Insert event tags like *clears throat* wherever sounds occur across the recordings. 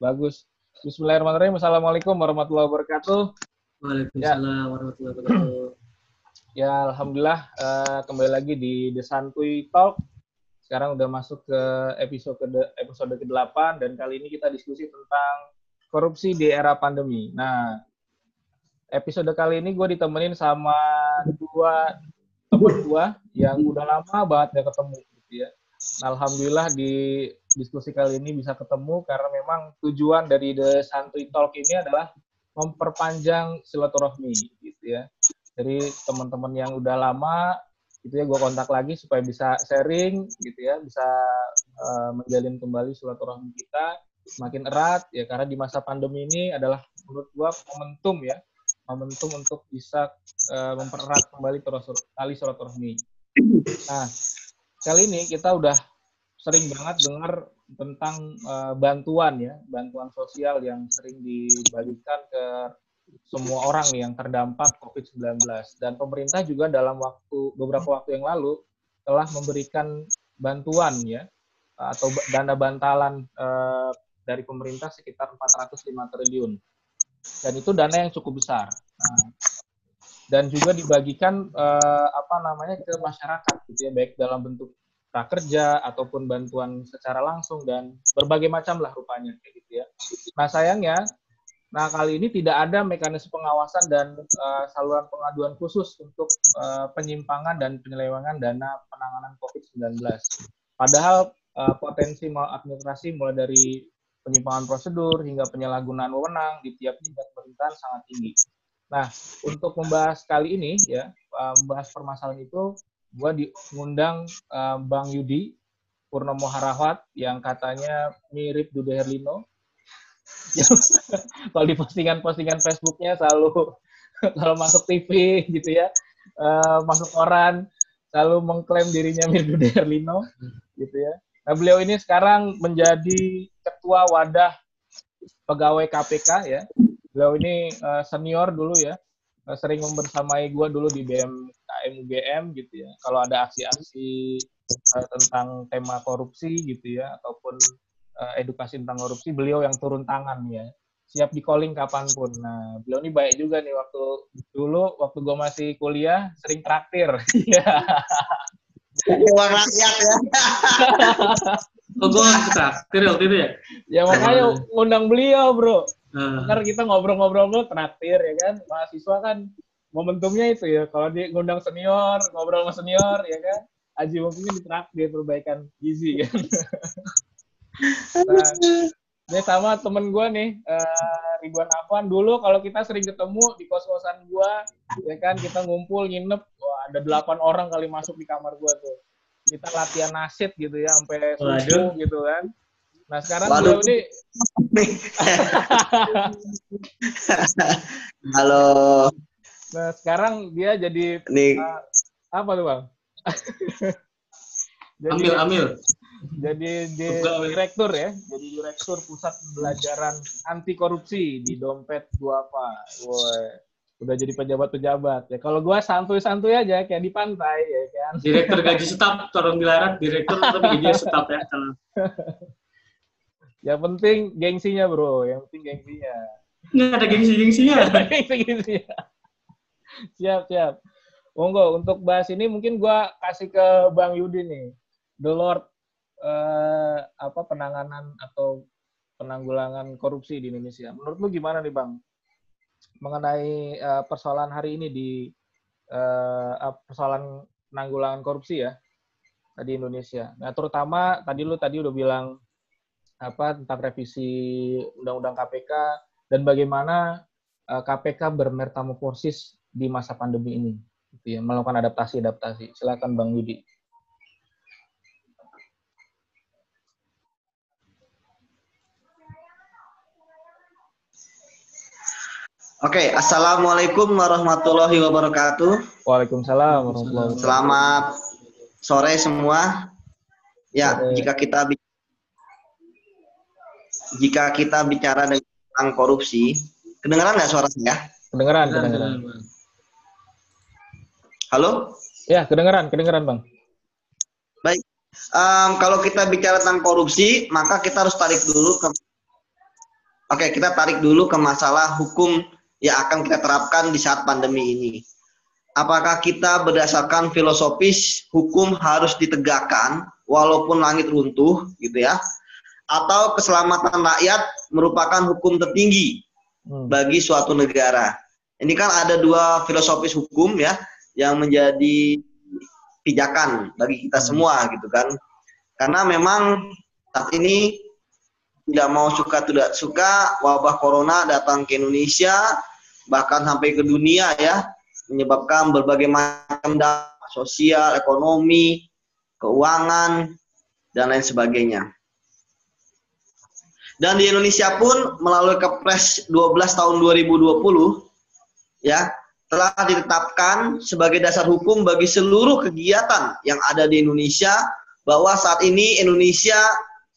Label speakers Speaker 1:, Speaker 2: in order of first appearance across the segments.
Speaker 1: bagus. Bismillahirrahmanirrahim. Assalamualaikum warahmatullahi wabarakatuh.
Speaker 2: Waalaikumsalam warahmatullahi wabarakatuh.
Speaker 1: Ya, alhamdulillah uh, kembali lagi di The Santuy Talk. Sekarang udah masuk ke episode ke episode ke-8 dan kali ini kita diskusi tentang korupsi di era pandemi. Nah, episode kali ini gue ditemenin sama dua teman gue yang udah lama banget gak ketemu gitu ya. Alhamdulillah di diskusi kali ini bisa ketemu karena memang tujuan dari The Santuy Talk ini adalah memperpanjang silaturahmi gitu ya. Jadi teman-teman yang udah lama gitu ya gue kontak lagi supaya bisa sharing gitu ya, bisa uh, menjalin kembali silaturahmi kita semakin erat ya karena di masa pandemi ini adalah menurut gue momentum ya momentum untuk bisa uh, mempererat kembali tali silaturahmi. Nah, kali ini kita udah sering banget dengar tentang uh, bantuan ya, bantuan sosial yang sering dibagikan ke semua orang yang terdampak COVID-19 dan pemerintah juga dalam waktu beberapa waktu yang lalu telah memberikan bantuan ya atau dana bantalan uh, dari pemerintah sekitar 405 triliun dan itu dana yang cukup besar. Nah, dan juga dibagikan uh, apa namanya ke masyarakat gitu ya baik dalam bentuk prakerja ataupun bantuan secara langsung dan berbagai macam lah rupanya kayak gitu ya. Nah sayangnya, nah kali ini tidak ada mekanisme pengawasan dan uh, saluran pengaduan khusus untuk uh, penyimpangan dan penyelewengan dana penanganan COVID-19. Padahal uh, potensi maladministrasi mulai dari penyimpangan prosedur hingga penyalahgunaan wewenang di tiap tingkat pemerintahan sangat tinggi. Nah, untuk membahas kali ini ya, membahas permasalahan itu, gue diundang uh, Bang Yudi Purnomo Harawat yang katanya mirip Dude Herlino. *laughs* Kalau di postingan-postingan Facebooknya selalu *laughs* kalau masuk TV gitu ya, uh, masuk koran selalu mengklaim dirinya mirip Dude Herlino gitu ya. Nah beliau ini sekarang menjadi ketua wadah pegawai KPK ya. Beliau ini uh, senior dulu ya, uh, sering membersamai gue dulu di BMKM UGM gitu ya. Kalau ada aksi-aksi uh, tentang tema korupsi gitu ya, ataupun uh, edukasi tentang korupsi, beliau yang turun tangan ya. Siap di calling kapan pun. Nah, beliau ini baik juga nih waktu dulu, waktu gue masih kuliah, sering traktir. *laughs*
Speaker 2: Uang rakyat ya. *laughs* Oh, gue traktir waktu itu ya?
Speaker 1: Ya makanya undang beliau, bro. Uh. Ntar kita ngobrol-ngobrol traktir ya kan. Mahasiswa kan momentumnya itu ya. Kalau dia ngundang senior, ngobrol sama senior ya kan. Aji mungkin ditraktir perbaikan gizi kan. nah, ini sama temen gue nih, uh, Ridwan Afwan. Dulu kalau kita sering ketemu di kos-kosan gue, ya kan, kita ngumpul, nginep, wah ada delapan orang kali masuk di kamar gue tuh. Kita latihan nasid gitu ya, sampai subuh gitu kan. Nah sekarang Waduh. beliau ini *laughs*
Speaker 2: Halo.
Speaker 1: Nah sekarang dia jadi
Speaker 2: Nih.
Speaker 1: Uh, apa tuh bang? *laughs*
Speaker 2: jadi, ambil ambil.
Speaker 1: Jadi di, direktur ya, jadi direktur pusat pembelajaran anti korupsi di dompet Duafa. Woi udah jadi pejabat-pejabat ya. Kalau gua santuy-santuy aja kayak di pantai ya kan.
Speaker 2: Direktur gaji *laughs* staf, tolong dilarang direktur tapi gaji staf ya.
Speaker 1: Yang penting gengsinya bro, yang penting gengsinya.
Speaker 2: Nggak ada gengsi-gengsinya.
Speaker 1: gengsi-gengsinya. siap, siap. Monggo, untuk bahas ini mungkin gue kasih ke Bang Yudi nih. The Lord, eh, apa penanganan atau penanggulangan korupsi di Indonesia. Menurut lu gimana nih Bang? Mengenai eh, persoalan hari ini di eh, persoalan penanggulangan korupsi ya di Indonesia. Nah, terutama tadi lu tadi udah bilang apa tentang revisi undang-undang KPK dan bagaimana uh, KPK bermetamorfosis di masa pandemi ini gitu ya melakukan adaptasi-adaptasi silakan Bang Yudi
Speaker 2: Oke, assalamualaikum warahmatullahi wabarakatuh.
Speaker 1: Waalaikumsalam warahmatullahi
Speaker 2: wabarakatuh. Selamat sore semua. Ya, jika kita jika kita bicara tentang korupsi, kedengaran nggak suara saya?
Speaker 1: Kedengaran, kedengaran.
Speaker 2: Halo?
Speaker 1: Ya, kedengaran, kedengaran bang.
Speaker 2: Baik. Um, kalau kita bicara tentang korupsi, maka kita harus tarik dulu ke Oke, kita tarik dulu ke masalah hukum yang akan kita terapkan di saat pandemi ini. Apakah kita berdasarkan filosofis hukum harus ditegakkan walaupun langit runtuh gitu ya? Atau keselamatan rakyat merupakan hukum tertinggi hmm. bagi suatu negara? Ini kan ada dua filosofis hukum ya yang menjadi pijakan bagi kita hmm. semua gitu kan. Karena memang saat ini tidak mau suka tidak suka wabah corona datang ke Indonesia bahkan sampai ke dunia ya menyebabkan berbagai macam dampak sosial, ekonomi, keuangan dan lain sebagainya. Dan di Indonesia pun melalui Kepres 12 tahun 2020 ya telah ditetapkan sebagai dasar hukum bagi seluruh kegiatan yang ada di Indonesia bahwa saat ini Indonesia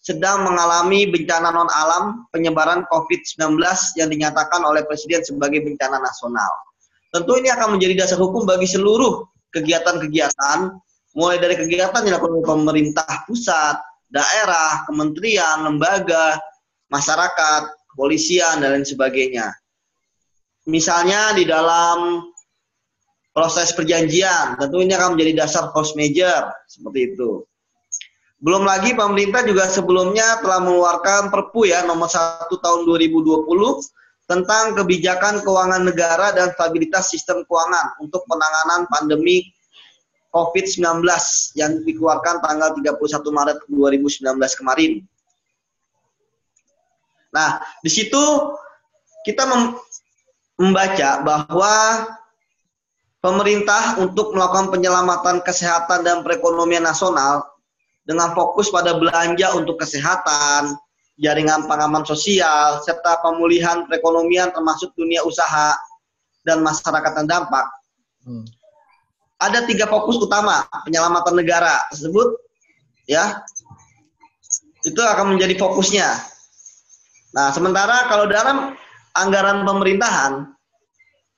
Speaker 2: sedang mengalami bencana non alam penyebaran COVID-19 yang dinyatakan oleh Presiden sebagai bencana nasional. Tentu ini akan menjadi dasar hukum bagi seluruh kegiatan-kegiatan, mulai dari kegiatan yang dilakukan pemerintah pusat, daerah, kementerian, lembaga, masyarakat, kepolisian, dan lain sebagainya. Misalnya di dalam proses perjanjian, tentu ini akan menjadi dasar force major, seperti itu. Belum lagi pemerintah juga sebelumnya telah mengeluarkan Perpu ya nomor 1 tahun 2020 tentang kebijakan keuangan negara dan stabilitas sistem keuangan untuk penanganan pandemi COVID-19 yang dikeluarkan tanggal 31 Maret 2019 kemarin. Nah, di situ kita membaca bahwa pemerintah untuk melakukan penyelamatan kesehatan dan perekonomian nasional dengan fokus pada belanja untuk kesehatan, jaringan pengaman sosial, serta pemulihan perekonomian termasuk dunia usaha dan masyarakat terdampak. Hmm. Ada tiga fokus utama penyelamatan negara tersebut, ya, itu akan menjadi fokusnya. Nah, sementara kalau dalam anggaran pemerintahan,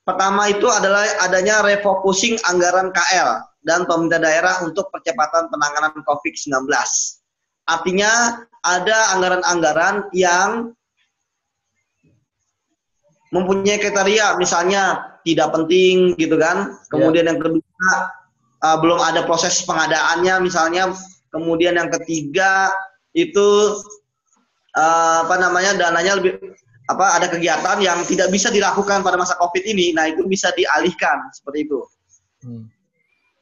Speaker 2: pertama itu adalah adanya refocusing anggaran KL dan pemerintah daerah untuk percepatan penanganan COVID-19. Artinya ada anggaran-anggaran yang mempunyai kriteria misalnya tidak penting gitu kan. Kemudian yeah. yang kedua uh, belum ada proses pengadaannya misalnya. Kemudian yang ketiga itu uh, apa namanya dananya lebih apa ada kegiatan yang tidak bisa dilakukan pada masa Covid ini. Nah, itu bisa dialihkan seperti itu. Hmm.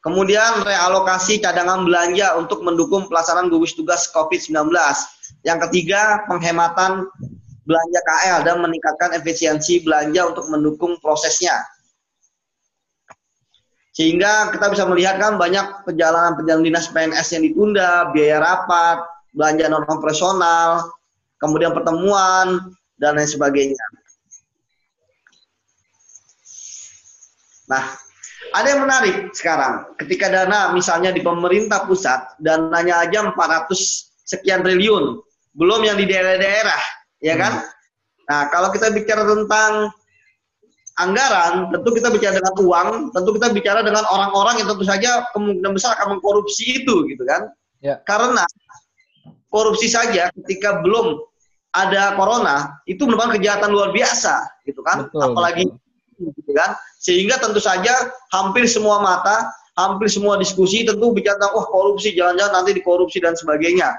Speaker 2: Kemudian realokasi cadangan belanja untuk mendukung pelaksanaan gugus tugas COVID-19. Yang ketiga, penghematan belanja KL dan meningkatkan efisiensi belanja untuk mendukung prosesnya. Sehingga kita bisa melihat kan banyak perjalanan-perjalanan dinas PNS yang ditunda, biaya rapat, belanja non operasional, kemudian pertemuan dan lain sebagainya. Nah, ada yang menarik sekarang, ketika dana misalnya di pemerintah pusat, dananya aja 400 sekian triliun, belum yang di daerah-daerah, ya kan? Hmm. Nah, kalau kita bicara tentang anggaran, tentu kita bicara dengan uang, tentu kita bicara dengan orang-orang yang tentu saja kemungkinan besar akan mengkorupsi itu, gitu kan? Ya. Karena korupsi saja ketika belum ada corona itu merupakan kejahatan luar biasa, gitu kan? Betul, Apalagi betul. gitu kan? Sehingga tentu saja hampir semua mata hampir semua diskusi tentu bicara tentang wah korupsi jangan-jangan nanti dikorupsi dan sebagainya.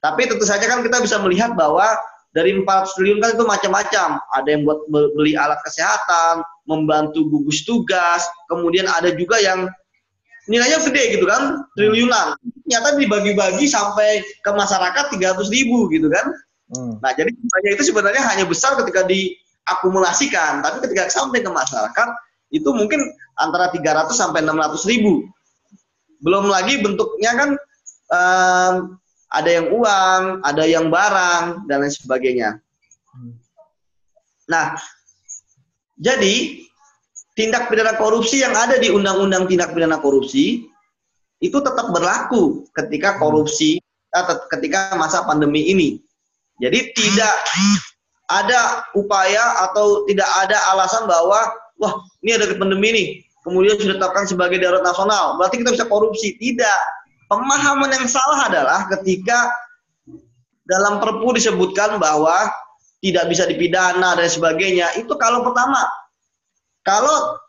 Speaker 2: Tapi tentu saja kan kita bisa melihat bahwa dari 400 triliun kan itu macam-macam. Ada yang buat beli alat kesehatan membantu gugus tugas kemudian ada juga yang nilainya gede gitu kan triliunan. Ternyata dibagi-bagi sampai ke masyarakat 300 ribu gitu kan hmm. nah jadi itu sebenarnya hanya besar ketika di akumulasikan tapi ketika sampai ke masyarakat itu mungkin antara 300 sampai 600 ribu. Belum lagi bentuknya kan um, ada yang uang ada yang barang dan lain sebagainya. Nah jadi tindak pidana korupsi yang ada di undang-undang tindak pidana korupsi itu tetap berlaku ketika korupsi eh, ketika masa pandemi ini jadi tidak ada upaya atau tidak ada alasan bahwa wah ini ada pandemi nih kemudian sudah ditetapkan sebagai darurat nasional berarti kita bisa korupsi tidak pemahaman yang salah adalah ketika dalam perpu disebutkan bahwa tidak bisa dipidana dan sebagainya. Itu kalau pertama, kalau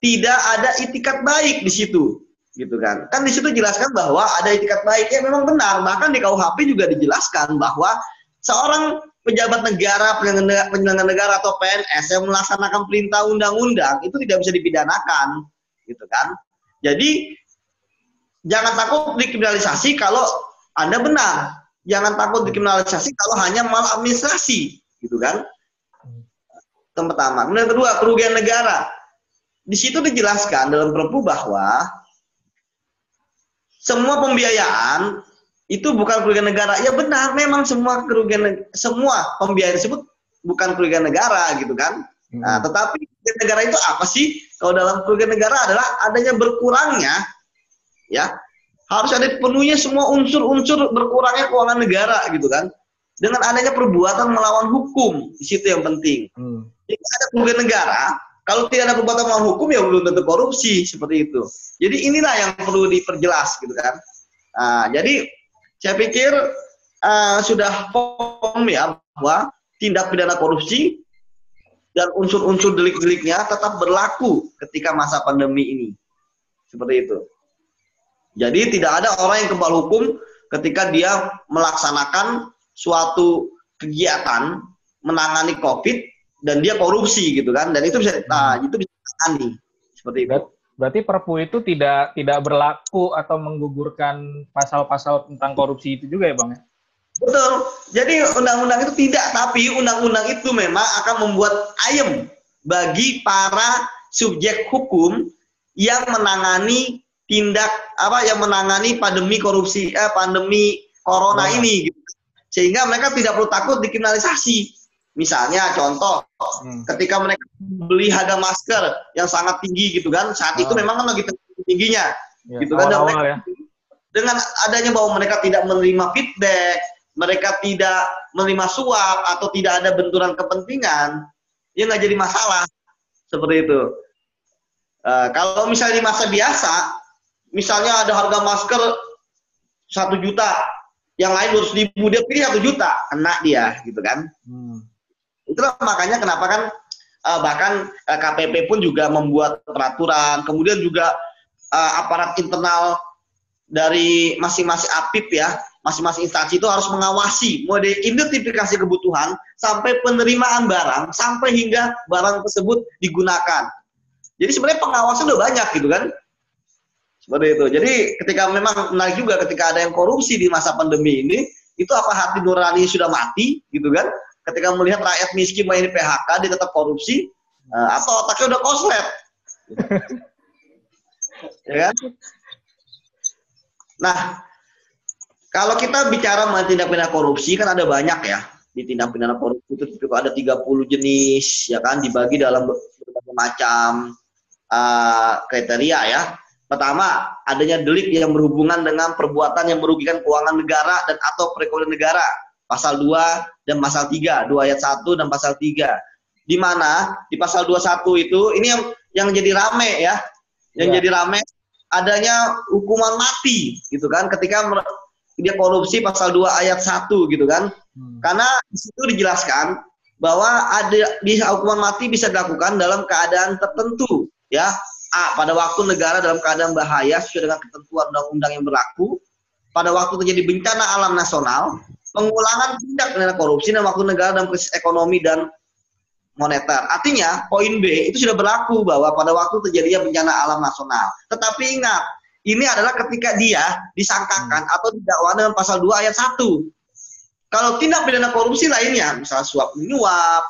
Speaker 2: tidak ada itikat baik di situ, gitu kan? Kan di situ jelaskan bahwa ada itikat baik ya memang benar. Bahkan di KUHP juga dijelaskan bahwa seorang pejabat negara, penyelenggara negara atau PNS yang melaksanakan perintah undang-undang itu tidak bisa dipidanakan, gitu kan? Jadi jangan takut dikriminalisasi kalau anda benar. Jangan takut dikriminalisasi kalau hanya maladministrasi, gitu kan? Yang pertama. Kemudian kedua, kerugian negara. Di situ dijelaskan dalam Perpu bahwa semua pembiayaan itu bukan kerugian negara. Ya benar, memang semua kerugian semua pembiayaan tersebut bukan kerugian negara, gitu kan? Nah, hmm. tetapi kerugian negara itu apa sih? Kalau dalam kerugian negara adalah adanya berkurangnya ya harus ada penuhnya semua unsur-unsur berkurangnya keuangan negara gitu kan dengan adanya perbuatan melawan hukum di situ yang penting hmm. jadi ada kerugian negara kalau tidak ada perbuatan melawan hukum ya belum tentu korupsi seperti itu jadi inilah yang perlu diperjelas gitu kan nah, jadi saya pikir uh, sudah paham ya bahwa tindak pidana korupsi dan unsur-unsur delik-deliknya tetap berlaku ketika masa pandemi ini. Seperti itu. Jadi tidak ada orang yang kebal hukum ketika dia melaksanakan suatu kegiatan menangani COVID dan dia korupsi gitu kan. Dan itu bisa nah, itu bisa ditangani. Seperti itu.
Speaker 1: Berarti Perpu itu tidak tidak berlaku atau menggugurkan pasal-pasal tentang korupsi itu juga ya bang ya?
Speaker 2: Betul. Jadi undang-undang itu tidak, tapi undang-undang itu memang akan membuat ayem bagi para subjek hukum yang menangani tindak apa yang menangani pandemi korupsi eh, pandemi corona oh. ini gitu. sehingga mereka tidak perlu takut dikriminalisasi misalnya contoh hmm. ketika mereka beli harga masker yang sangat tinggi gitu kan saat oh. itu memang kan lagi tingginya ya, gitu kan awal, mereka, ya. dengan adanya bahwa mereka tidak menerima feedback mereka tidak menerima suap atau tidak ada benturan kepentingan ya nggak jadi masalah seperti itu uh, kalau misalnya di masa biasa misalnya ada harga masker satu juta, yang lain dua ribu, dia pilih satu juta, kena dia, gitu kan? Hmm. Itulah makanya kenapa kan uh, bahkan uh, eh, KPP pun juga membuat peraturan, kemudian juga uh, aparat internal dari masing-masing APIP ya, masing-masing instansi itu harus mengawasi mulai identifikasi kebutuhan sampai penerimaan barang sampai hingga barang tersebut digunakan. Jadi sebenarnya pengawasan udah banyak gitu kan. Seperti itu. Jadi ketika memang menarik juga ketika ada yang korupsi di masa pandemi ini, itu apa hati nurani sudah mati gitu kan? Ketika melihat rakyat miskin main di PHK, dia tetap korupsi, uh, atau otaknya udah koslet. *laughs* ya kan? Nah, kalau kita bicara mengenai tindak pidana korupsi kan ada banyak ya. Di tindak pidana korupsi itu ada 30 jenis ya kan dibagi dalam berbagai macam uh, kriteria ya Pertama, adanya delik yang berhubungan dengan perbuatan yang merugikan keuangan negara dan atau perekonomian negara. Pasal 2 dan pasal 3, 2 ayat 1 dan pasal 3. Di mana di pasal 21 itu ini yang yang jadi rame ya. Yang ya. jadi rame adanya hukuman mati gitu kan ketika dia korupsi pasal 2 ayat 1 gitu kan. Hmm. Karena di situ dijelaskan bahwa ada di hukuman mati bisa dilakukan dalam keadaan tertentu ya A. Pada waktu negara dalam keadaan bahaya sesuai dengan ketentuan undang-undang yang berlaku. Pada waktu terjadi bencana alam nasional, pengulangan tindak pidana korupsi dan waktu negara dalam krisis ekonomi dan moneter. Artinya, poin B itu sudah berlaku bahwa pada waktu terjadinya bencana alam nasional. Tetapi ingat, ini adalah ketika dia disangkakan hmm. atau didakwa dengan pasal 2 ayat 1. Kalau tindak pidana korupsi lainnya, misalnya suap menyuap,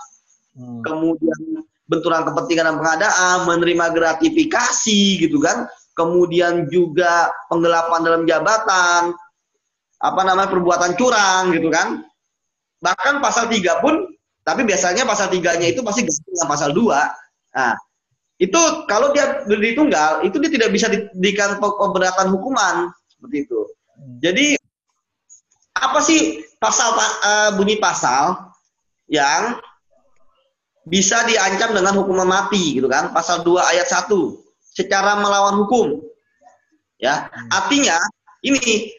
Speaker 2: hmm. kemudian benturan kepentingan dan pengadaan, menerima gratifikasi gitu kan, kemudian juga penggelapan dalam jabatan, apa namanya perbuatan curang gitu kan. Bahkan pasal 3 pun, tapi biasanya pasal 3-nya itu pasti ganti dengan pasal 2. Nah, itu kalau dia berdiri tunggal, itu dia tidak bisa diberikan pemberatan hukuman seperti itu. Hmm. Jadi apa sih pasal uh, bunyi pasal yang bisa diancam dengan hukuman mati gitu kan pasal 2 ayat 1 secara melawan hukum ya artinya ini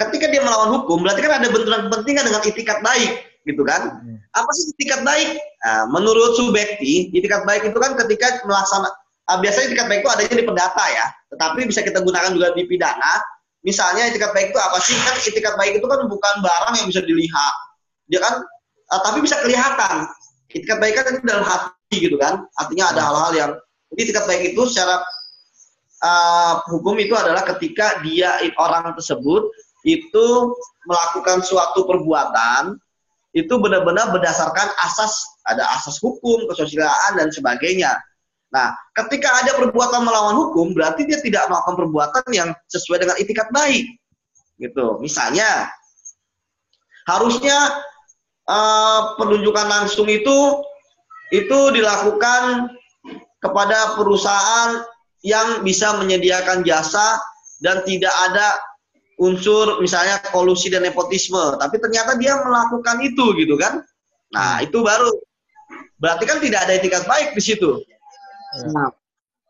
Speaker 2: ketika dia melawan hukum berarti kan ada benturan kepentingan dengan itikat baik gitu kan apa sih itikat baik? Nah, menurut Subekti, itikat baik itu kan ketika melaksanakan uh, biasanya itikat baik itu adanya di perdata ya, tetapi bisa kita gunakan juga di pidana. Misalnya itikat baik itu apa sih? Kan itikat baik itu kan bukan barang yang bisa dilihat, dia kan, uh, tapi bisa kelihatan. Itikat baik kan itu dalam hati gitu kan, artinya ada hal-hal yang jadi itikat baik itu secara uh, hukum itu adalah ketika dia orang tersebut itu melakukan suatu perbuatan itu benar-benar berdasarkan asas ada asas hukum, kesusilaan dan sebagainya. Nah, ketika ada perbuatan melawan hukum, berarti dia tidak melakukan perbuatan yang sesuai dengan itikat baik. Gitu. Misalnya, harusnya uh, penunjukan langsung itu itu dilakukan kepada perusahaan yang bisa menyediakan jasa dan tidak ada unsur misalnya kolusi dan nepotisme, tapi ternyata dia melakukan itu gitu kan. Nah, itu baru berarti kan tidak ada etikat baik di situ. Ya. Nah,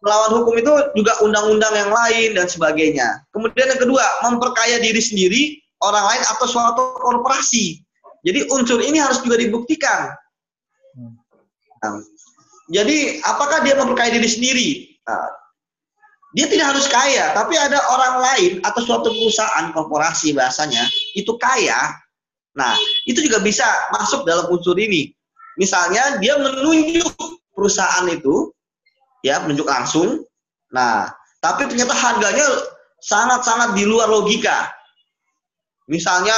Speaker 2: melawan hukum itu juga undang-undang yang lain dan sebagainya. Kemudian yang kedua, memperkaya diri sendiri, orang lain atau suatu korporasi. Jadi unsur ini harus juga dibuktikan. Hmm. Nah, jadi apakah dia memperkaya diri sendiri? Nah, dia tidak harus kaya, tapi ada orang lain atau suatu perusahaan korporasi bahasanya itu kaya. Nah, itu juga bisa masuk dalam unsur ini. Misalnya dia menunjuk perusahaan itu, ya menunjuk langsung. Nah, tapi ternyata harganya sangat-sangat di luar logika. Misalnya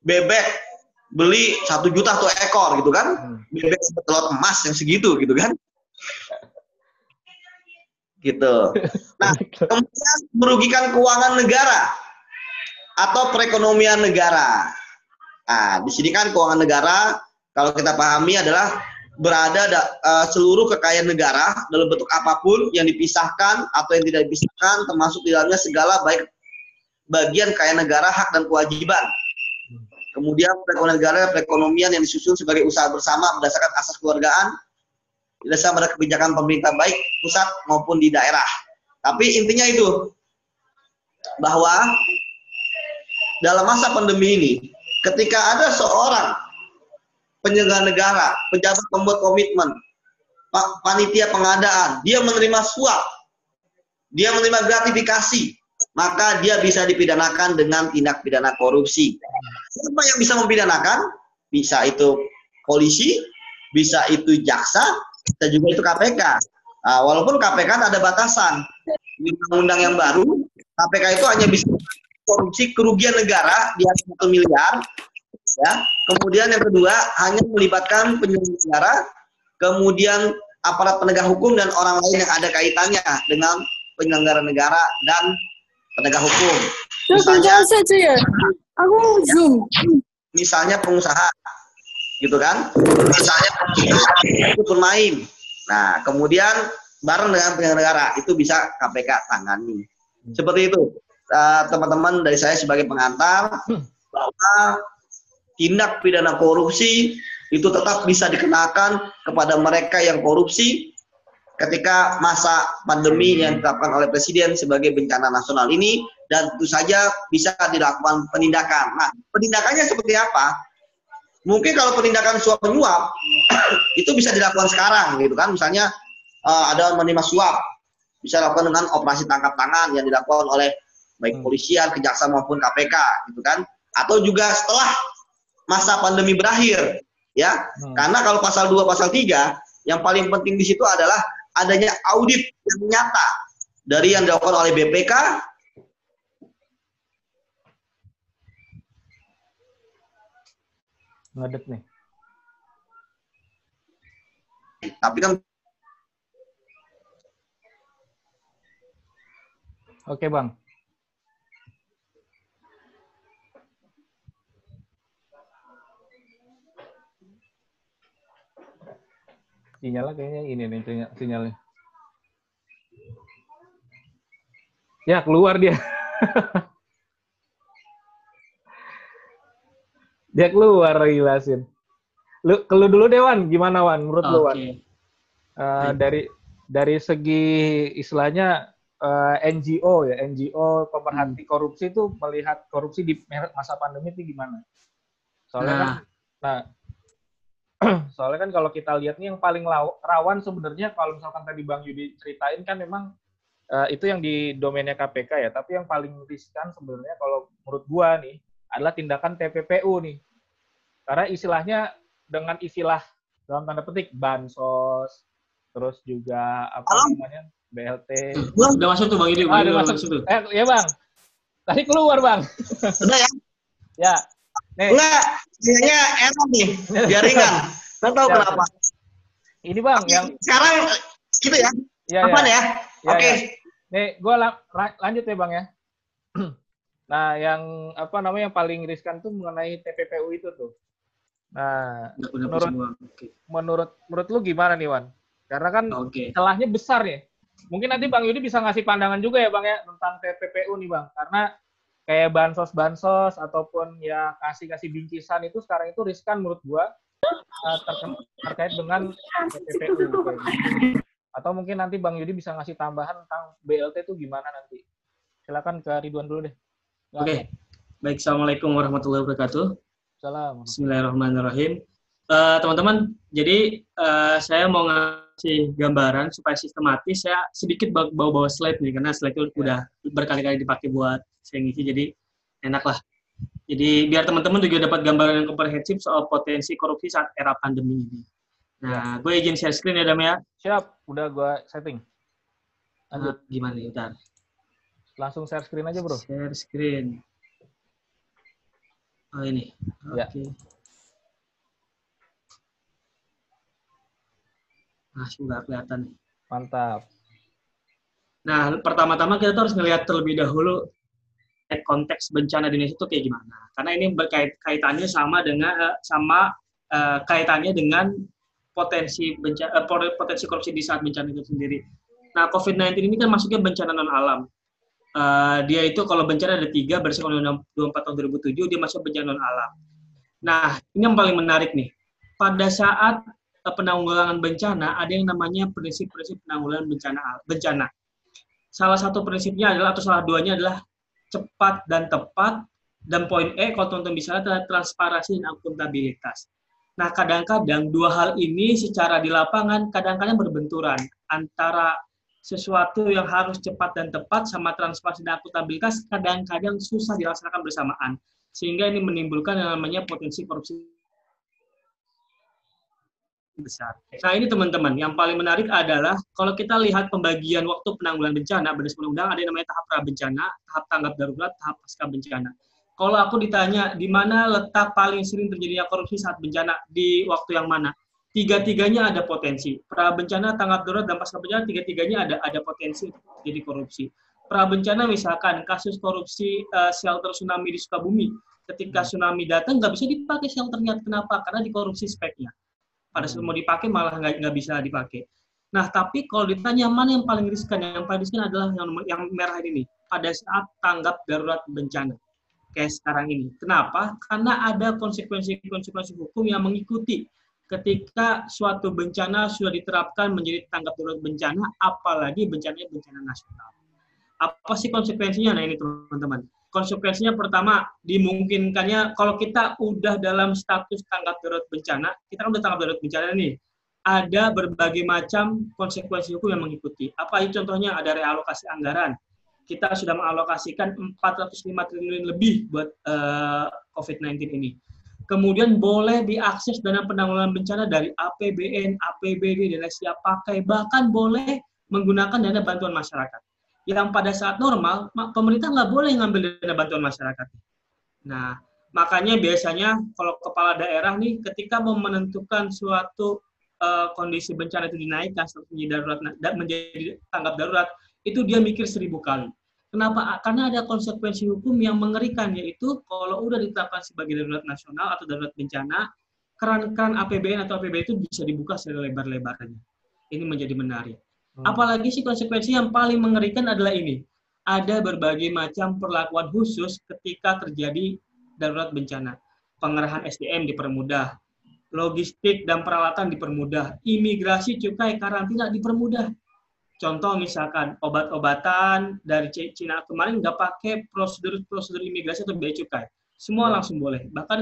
Speaker 2: bebek beli satu juta atau ekor gitu kan, hmm. bebek telur emas yang segitu gitu kan gitu. *laughs* Nah, kemudian merugikan keuangan negara atau perekonomian negara. Nah, di sini kan keuangan negara kalau kita pahami adalah berada da, uh, seluruh kekayaan negara dalam bentuk apa pun yang dipisahkan atau yang tidak dipisahkan termasuk di dalamnya segala baik bagian kekayaan negara, hak dan kewajiban. Kemudian perekonomian negara, perekonomian yang disusun sebagai usaha bersama berdasarkan asas keluargaan, berdasarkan pada kebijakan pemerintah baik pusat maupun di daerah. Tapi intinya itu bahwa dalam masa pandemi ini, ketika ada seorang penyelenggara negara, pejabat pembuat komitmen, panitia pengadaan, dia menerima suap, dia menerima gratifikasi, maka dia bisa dipidanakan dengan tindak pidana korupsi. Siapa yang bisa mempidanakan? Bisa itu polisi, bisa itu jaksa, dan juga itu KPK. Nah, walaupun KPK ada batasan. Di undang-undang yang baru, KPK itu hanya bisa korupsi kerugian negara di atas satu miliar. Ya. Kemudian yang kedua hanya melibatkan penyelenggara, kemudian aparat penegak hukum dan orang lain yang ada kaitannya dengan penyelenggara negara dan penegak hukum. Misalnya, saja ya. Aku zoom. Misalnya pengusaha gitu kan misalnya itu bermain nah kemudian bareng dengan penyelenggara itu bisa KPK tangani seperti itu eh, teman-teman uh, dari saya sebagai pengantar bahwa tindak pidana korupsi itu tetap bisa dikenakan kepada mereka yang korupsi ketika masa pandemi yang ditetapkan oleh Presiden sebagai bencana nasional ini dan tentu saja bisa dilakukan penindakan. Nah, penindakannya seperti apa? Mungkin kalau penindakan suap menyuap *coughs* itu bisa dilakukan sekarang gitu kan misalnya uh, ada menerima suap bisa dilakukan dengan operasi tangkap tangan yang dilakukan oleh baik hmm. polisian, kejaksaan maupun KPK gitu kan atau juga setelah masa pandemi berakhir ya hmm. karena kalau pasal 2 pasal 3 yang paling penting di situ adalah adanya audit yang nyata dari yang dilakukan oleh BPK
Speaker 1: ngedet nih.
Speaker 2: Tapi kan
Speaker 1: Oke, Bang. Sinyalnya kayaknya ini nih sinyalnya. Ya, keluar dia. *laughs* Dia keluar jelasin. Lu kelu dulu Dewan, gimana Wan? Menurut okay. lu Wan? Uh, dari dari segi istilahnya uh, eh, NGO ya, NGO pemerhati hmm. korupsi itu melihat korupsi di masa pandemi itu gimana? Soalnya nah. kan, nah *clears throat* Soalnya kan kalau kita lihat nih yang paling rawan sebenarnya kalau misalkan tadi Bang Yudi ceritain kan memang uh, itu yang di domainnya KPK ya. Tapi yang paling riskan sebenarnya kalau menurut gua nih adalah tindakan TPPU nih. Karena istilahnya dengan istilah dalam tanda petik bansos, terus juga apa Halo? namanya BLT.
Speaker 3: Udah masuk tuh Bang Yudi.
Speaker 1: Ah, udah masuk. masuk tuh. Eh, ya Bang. Tadi keluar Bang.
Speaker 2: Udah ya? *laughs*
Speaker 1: ya.
Speaker 2: Nih. Enggak, kayaknya enak nih, jaringan. Nggak tahu ya, kenapa.
Speaker 1: Ini Bang, Oke, yang...
Speaker 2: Sekarang gitu ya?
Speaker 1: Iya, Apa
Speaker 2: ya? ya?
Speaker 1: ya Oke. Okay. Ya. Nih, gue la lanjut ya Bang ya. *clears throat* nah, yang apa namanya yang paling riskan tuh mengenai TPPU itu tuh. Nah, menurut okay. menurut menurut lu gimana nih Wan? Karena kan okay. celahnya besar ya. Mungkin nanti Bang Yudi bisa ngasih pandangan juga ya Bang ya tentang TPPU nih Bang. Karena kayak bansos-bansos ataupun ya kasih-kasih bingkisan itu sekarang itu riskan menurut gua uh, terkait dengan PPPU gitu. Atau mungkin nanti Bang Yudi bisa ngasih tambahan tentang BLT itu gimana nanti. Silakan ke Ridwan dulu deh.
Speaker 3: Oke. Okay. Baik, Assalamualaikum warahmatullahi wabarakatuh.
Speaker 1: Salam.
Speaker 3: Bismillahirrahmanirrahim. Uh, teman-teman, jadi uh, saya mau ngasih gambaran supaya sistematis. Saya sedikit bawa-bawa slide nih, karena slide itu udah berkali-kali dipakai buat saya ngisi jadi enak lah. Jadi biar teman-teman juga dapat gambaran yang komprehensif soal potensi korupsi saat era pandemi ini. Nah gue izin share screen ya Dam ya.
Speaker 1: Siap udah gue setting.
Speaker 3: Lanjut. Nah, gimana nih
Speaker 1: langsung share screen aja bro.
Speaker 3: Share screen oh ini ya. oke okay. nah sudah kelihatan
Speaker 1: mantap
Speaker 3: Nah, pertama-tama kita tuh harus ngelihat terlebih dahulu konteks bencana di Indonesia itu kayak gimana? Karena ini berkait kaitannya sama dengan uh, sama uh, kaitannya dengan potensi bencana uh, potensi korupsi di saat bencana itu sendiri. Nah, COVID-19 ini kan masuknya bencana non alam. Uh, dia itu kalau bencana ada tiga berdasarkan Undang-Undang 24 tahun 2007 dia masuk bencana non alam. Nah, ini yang paling menarik nih. Pada saat uh, penanggulangan bencana ada yang namanya prinsip-prinsip penanggulangan bencana bencana. Salah satu prinsipnya adalah atau salah duanya adalah cepat dan tepat, dan poin E kalau teman-teman bisa adalah transparansi dan akuntabilitas. Nah, kadang-kadang dua hal ini secara di lapangan kadang-kadang berbenturan antara sesuatu yang harus cepat dan tepat sama transparansi dan akuntabilitas kadang-kadang susah dilaksanakan bersamaan. Sehingga ini menimbulkan yang namanya potensi korupsi besar. Nah ini teman-teman, yang paling menarik adalah kalau kita lihat pembagian waktu penanggulangan bencana berdasarkan undang ada yang namanya tahap pra bencana, tahap tanggap darurat, tahap pasca bencana. Kalau aku ditanya di mana letak paling sering terjadinya korupsi saat bencana di waktu yang mana? Tiga-tiganya ada potensi. Pra bencana, tanggap darurat, dan pasca bencana tiga-tiganya ada ada potensi jadi korupsi. Pra bencana misalkan kasus korupsi uh, shelter tsunami di Sukabumi, ketika tsunami datang nggak bisa dipakai shelternya. Kenapa? Karena dikorupsi speknya pada saat mau dipakai malah nggak nggak bisa dipakai. Nah, tapi kalau ditanya mana yang paling riskan, yang paling riskan adalah yang yang merah ini pada saat tanggap darurat bencana kayak sekarang ini. Kenapa? Karena ada konsekuensi-konsekuensi hukum yang mengikuti ketika suatu bencana sudah diterapkan menjadi tanggap darurat bencana, apalagi bencananya bencana nasional. Apa sih konsekuensinya? Nah ini teman-teman konsekuensinya pertama dimungkinkannya kalau kita udah dalam status tanggap darurat bencana, kita kan udah tanggap darurat bencana nih, ada berbagai macam konsekuensi hukum yang mengikuti. Apa itu contohnya? Ada realokasi anggaran. Kita sudah mengalokasikan 405 triliun lebih buat uh, eh, COVID-19 ini. Kemudian boleh diakses dana penanggulangan bencana dari APBN, APBD, dan lain siap pakai. Bahkan boleh menggunakan dana bantuan masyarakat yang pada saat normal pemerintah nggak boleh ngambil dana bantuan masyarakat. Nah, makanya biasanya kalau kepala daerah nih ketika mau menentukan suatu uh, kondisi bencana itu dinaikkan menjadi darurat menjadi tanggap darurat itu dia mikir seribu kali. Kenapa? Karena ada konsekuensi hukum yang mengerikan yaitu kalau udah ditetapkan sebagai darurat nasional atau darurat bencana, keran-keran APBN atau APBN itu bisa dibuka selebar-lebarnya. Ini menjadi menarik. Hmm. Apalagi sih konsekuensi yang paling mengerikan adalah ini. Ada berbagai macam perlakuan khusus ketika terjadi darurat bencana. Pengerahan SDM dipermudah, logistik dan peralatan dipermudah, imigrasi, cukai, karantina dipermudah. Contoh misalkan obat-obatan dari Cina kemarin nggak pakai prosedur-prosedur imigrasi atau biaya cukai. Semua ya. langsung boleh. Bahkan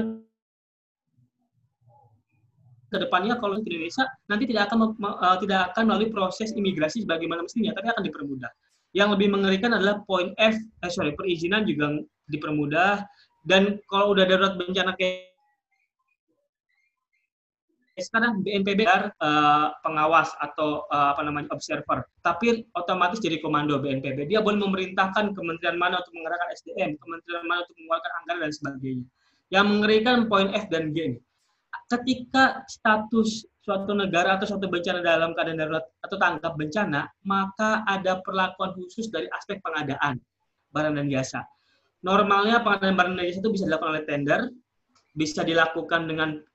Speaker 3: ke depannya kalau di Indonesia nanti tidak akan uh, tidak akan melalui proses imigrasi sebagaimana mestinya, tapi akan dipermudah. Yang lebih mengerikan adalah poin F, eh, sorry, perizinan juga dipermudah. Dan kalau udah darurat bencana kayak sekarang BNPB uh, pengawas atau uh, apa namanya observer, tapi otomatis jadi komando BNPB. Dia boleh memerintahkan kementerian mana untuk menggerakkan SDM, kementerian mana untuk mengeluarkan anggaran dan sebagainya. Yang mengerikan poin F dan G. Ketika status suatu negara atau suatu bencana dalam keadaan darurat atau tanggap bencana, maka ada perlakuan khusus dari aspek pengadaan barang dan jasa. Normalnya pengadaan barang dan jasa itu bisa dilakukan oleh tender, bisa dilakukan dengan Eh,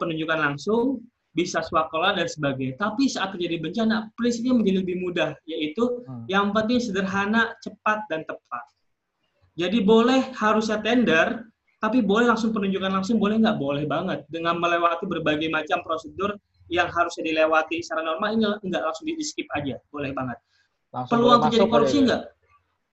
Speaker 3: penunjukan langsung, bisa swakola dan sebagainya. Tapi saat terjadi bencana, prinsipnya menjadi lebih mudah, yaitu hmm. yang penting sederhana, cepat, dan tepat. Jadi boleh harusnya tender, tapi boleh langsung penunjukan langsung, boleh nggak? Boleh banget. Dengan melewati berbagai macam prosedur yang harusnya dilewati secara normal, ini nggak langsung di-skip aja. Boleh banget. Langsung Peluang terjadi korupsi ya?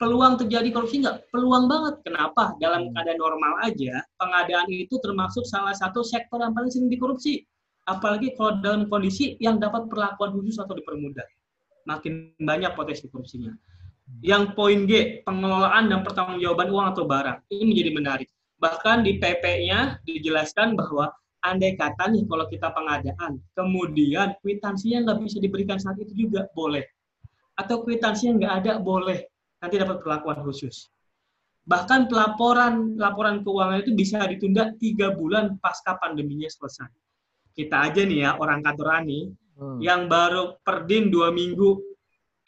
Speaker 3: Peluang terjadi korupsi nggak? Peluang banget. Kenapa? Dalam hmm. keadaan normal aja, pengadaan itu termasuk salah satu sektor yang paling sering dikorupsi. Apalagi kalau dalam kondisi yang dapat perlakuan khusus atau dipermudah. Makin banyak potensi korupsinya. Hmm. Yang poin G, pengelolaan dan pertanggungjawaban uang atau barang. Ini menjadi menarik. Bahkan di PP-nya dijelaskan bahwa andai kata nih kalau kita pengadaan, kemudian kwitansinya nggak bisa diberikan saat itu juga, boleh. Atau kwitansinya nggak ada, boleh nanti dapat perlakuan khusus. Bahkan pelaporan laporan keuangan itu bisa ditunda tiga bulan pasca pandeminya selesai. Kita aja nih ya orang kantor Ani hmm. yang baru perdin dua minggu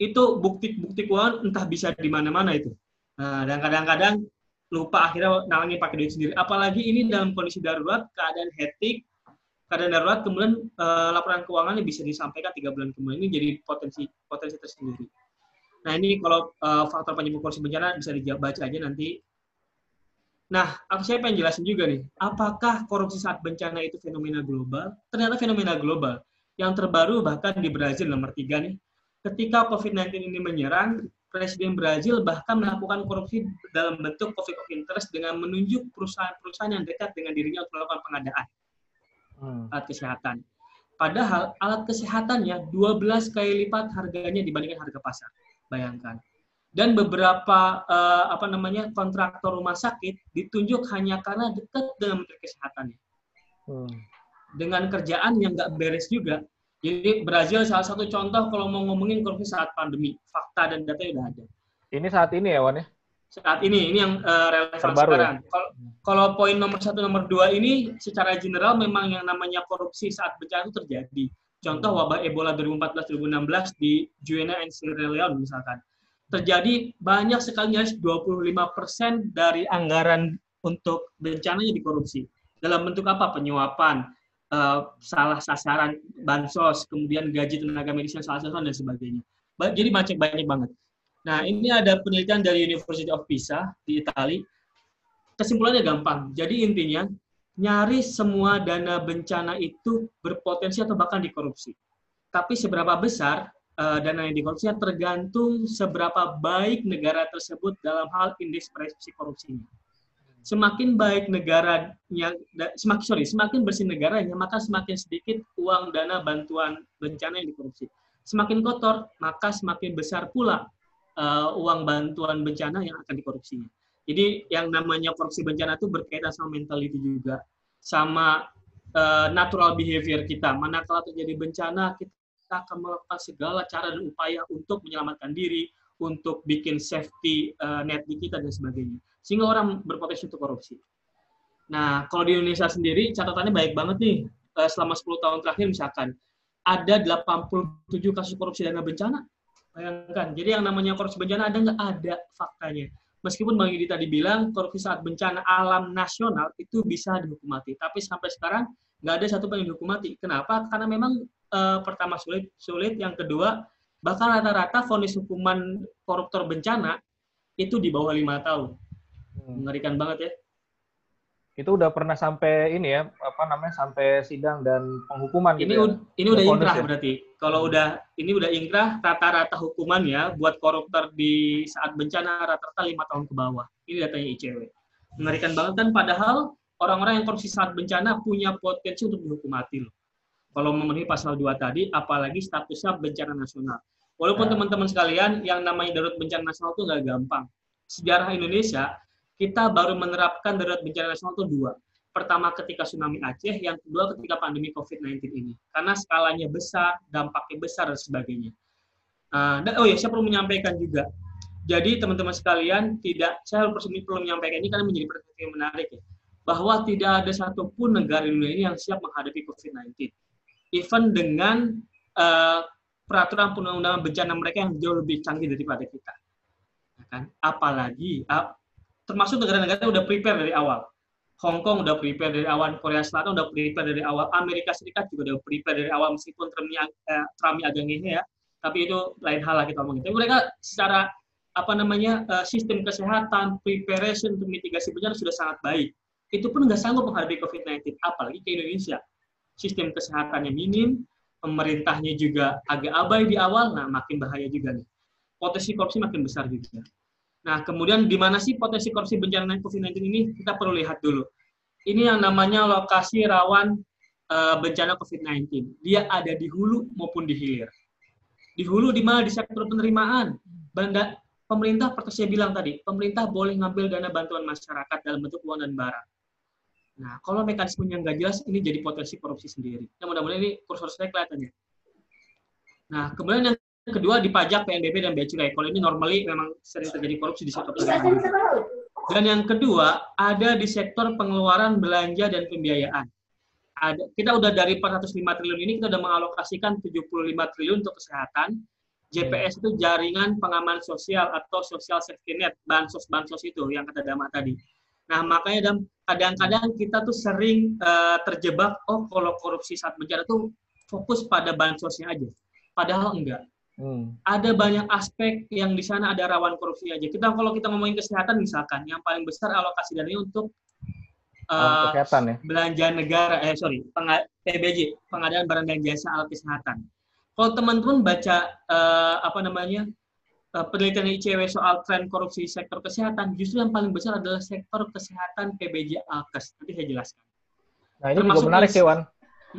Speaker 3: itu bukti-bukti keuangan entah bisa di mana-mana itu. Nah, dan kadang-kadang lupa akhirnya nalangin pakai duit sendiri. Apalagi ini dalam kondisi darurat, keadaan hektik, keadaan darurat, kemudian uh, laporan keuangannya bisa disampaikan tiga bulan kemudian ini jadi potensi potensi tersendiri. Nah ini kalau uh, faktor penyebab korupsi bencana bisa dibaca aja nanti. Nah, aku saya pengen jelasin juga nih, apakah korupsi saat bencana itu fenomena global? Ternyata fenomena global. Yang terbaru bahkan di Brazil nomor tiga nih, ketika COVID-19 ini menyerang, Presiden Brazil bahkan melakukan korupsi dalam bentuk conflict of interest dengan menunjuk perusahaan-perusahaan yang dekat dengan dirinya untuk melakukan pengadaan hmm. alat kesehatan. Padahal alat kesehatannya 12 kali lipat harganya dibandingkan harga pasar bayangkan. Dan beberapa uh, apa namanya kontraktor rumah sakit ditunjuk hanya karena dekat dengan Menteri Kesehatannya. Hmm. Dengan kerjaan yang nggak beres juga. Jadi Brazil salah satu contoh kalau mau ngomongin korupsi saat pandemi, fakta dan data udah ada.
Speaker 1: Ini saat ini ya, Wan ya?
Speaker 3: Saat ini, ini yang uh, relevan Terbaru, ya? sekarang. Ya? Kalau, kalau poin nomor satu, nomor dua ini secara general memang yang namanya korupsi saat bencana itu terjadi Contoh wabah Ebola 2014-2016 di Guyana and Sierra Leone misalkan. Terjadi banyak sekali nyaris 25% dari anggaran untuk bencananya dikorupsi. Dalam bentuk apa? Penyuapan, uh, salah sasaran bansos, kemudian gaji tenaga medis yang salah sasaran dan sebagainya. Jadi macam banyak banget. Nah, ini ada penelitian dari University of Pisa di Italia. Kesimpulannya gampang. Jadi intinya nyaris semua dana bencana itu berpotensi atau bahkan dikorupsi. Tapi seberapa besar uh, dana yang dikorupsi tergantung seberapa baik negara tersebut dalam hal indeks persepsi korupsinya. Semakin baik negaranya, semakin sorry, semakin bersih negaranya, maka semakin sedikit uang dana bantuan bencana yang dikorupsi. Semakin kotor, maka semakin besar pula uh, uang bantuan bencana yang akan dikorupsinya. Jadi yang namanya korupsi bencana itu berkaitan sama mentality juga, sama uh, natural behavior kita. Manakala terjadi bencana, kita akan melakukan segala cara dan upaya untuk menyelamatkan diri, untuk bikin safety uh, net di kita dan sebagainya. Sehingga orang berpotensi untuk korupsi. Nah, kalau di Indonesia sendiri catatannya baik banget nih. Uh, selama 10 tahun terakhir misalkan ada 87 kasus korupsi dana bencana. Bayangkan. Jadi yang namanya korupsi bencana ada nggak? Ada faktanya meskipun Bang Yudi tadi bilang korupsi saat bencana alam nasional itu bisa dihukum mati, tapi sampai sekarang nggak ada satu pun yang dihukum mati. Kenapa? Karena memang e, pertama sulit, sulit, yang kedua bahkan rata-rata vonis hukuman koruptor bencana itu di bawah lima tahun. Hmm. Mengerikan banget ya
Speaker 1: itu udah pernah sampai ini ya apa namanya sampai sidang dan penghukuman
Speaker 3: ini gitu ya? ini udah ingkrah ya? berarti kalau hmm. udah ini udah ingkrah rata-rata hukuman ya buat koruptor di saat bencana rata-rata lima tahun ke bawah ini datanya ICW mengerikan banget kan padahal orang-orang yang korupsi saat bencana punya potensi untuk dihukum mati loh Kalau memenuhi pasal 2 tadi, apalagi statusnya bencana nasional. Walaupun
Speaker 1: Ya.
Speaker 3: teman-teman sekalian, yang namanya darurat bencana nasional itu nggak gampang. Sejarah Indonesia, kita baru menerapkan darurat bencana nasional itu dua. Pertama ketika tsunami Aceh, yang kedua ketika pandemi COVID-19 ini. Karena skalanya besar, dampaknya besar, dan sebagainya. Uh, dan, oh ya, saya perlu menyampaikan juga. Jadi teman-teman sekalian, tidak saya perlu, menyampaikan ini karena menjadi pertanyaan yang menarik ya, bahwa tidak ada satupun negara dunia ini yang siap menghadapi COVID-19. Even dengan uh, peraturan perundang-undangan bencana mereka yang jauh lebih canggih daripada kita. Ya kan? Apalagi, uh, termasuk negara-negara udah prepare dari awal. Hong Kong udah prepare dari awal, Korea Selatan udah prepare dari awal, Amerika Serikat juga udah prepare dari awal meskipun Trumpnya eh, Trump agak ngehe ya, tapi itu lain hal lah kita ngomongin. Tapi mereka secara apa namanya uh, sistem kesehatan, preparation untuk mitigasi bencana sudah sangat baik. Itu pun nggak sanggup menghadapi COVID-19, apalagi ke Indonesia. Sistem kesehatannya minim, pemerintahnya juga agak abai di awal, nah makin bahaya juga nih. Potensi korupsi makin besar juga. Nah, kemudian di mana sih potensi korupsi bencana COVID-19 ini? Kita perlu lihat dulu. Ini yang namanya lokasi rawan uh, bencana COVID-19. Dia ada di hulu maupun di hilir. Di hulu di mana? Di sektor penerimaan. Banda, pemerintah, seperti saya bilang tadi, pemerintah boleh ngambil dana bantuan masyarakat dalam bentuk uang dan barang. Nah, kalau mekanismenya nggak jelas, ini jadi potensi korupsi sendiri. Nah, mudah-mudahan ini kursor saya kelihatannya. Nah, kemudian yang kedua di pajak PNBP dan bea cukai. Kalau ini normally memang sering terjadi korupsi di sektor penerimaan. Dan yang kedua ada di sektor pengeluaran belanja dan pembiayaan. Ada, kita udah dari 405 triliun ini kita udah mengalokasikan 75 triliun untuk kesehatan. JPS itu jaringan pengaman sosial atau social safety net, bansos bansos itu yang kata Dama tadi. Nah makanya kadang-kadang kita tuh sering uh, terjebak, oh kalau korupsi saat bencana tuh fokus pada bansosnya aja. Padahal enggak Hmm. Ada banyak aspek yang di sana ada rawan korupsi aja. Kita kalau kita ngomongin kesehatan misalkan, yang paling besar alokasi dana untuk
Speaker 1: uh, kesehatan ya.
Speaker 3: Belanja negara, eh sorry, PBJ, pengadaan barang dan jasa alat kesehatan. Kalau teman-teman baca uh, apa namanya uh, penelitian ICW soal tren korupsi sektor kesehatan, justru yang paling besar adalah sektor kesehatan PBJ Alkes. Nanti saya jelaskan.
Speaker 1: Nah ini Termasuk juga menarik sih Wan,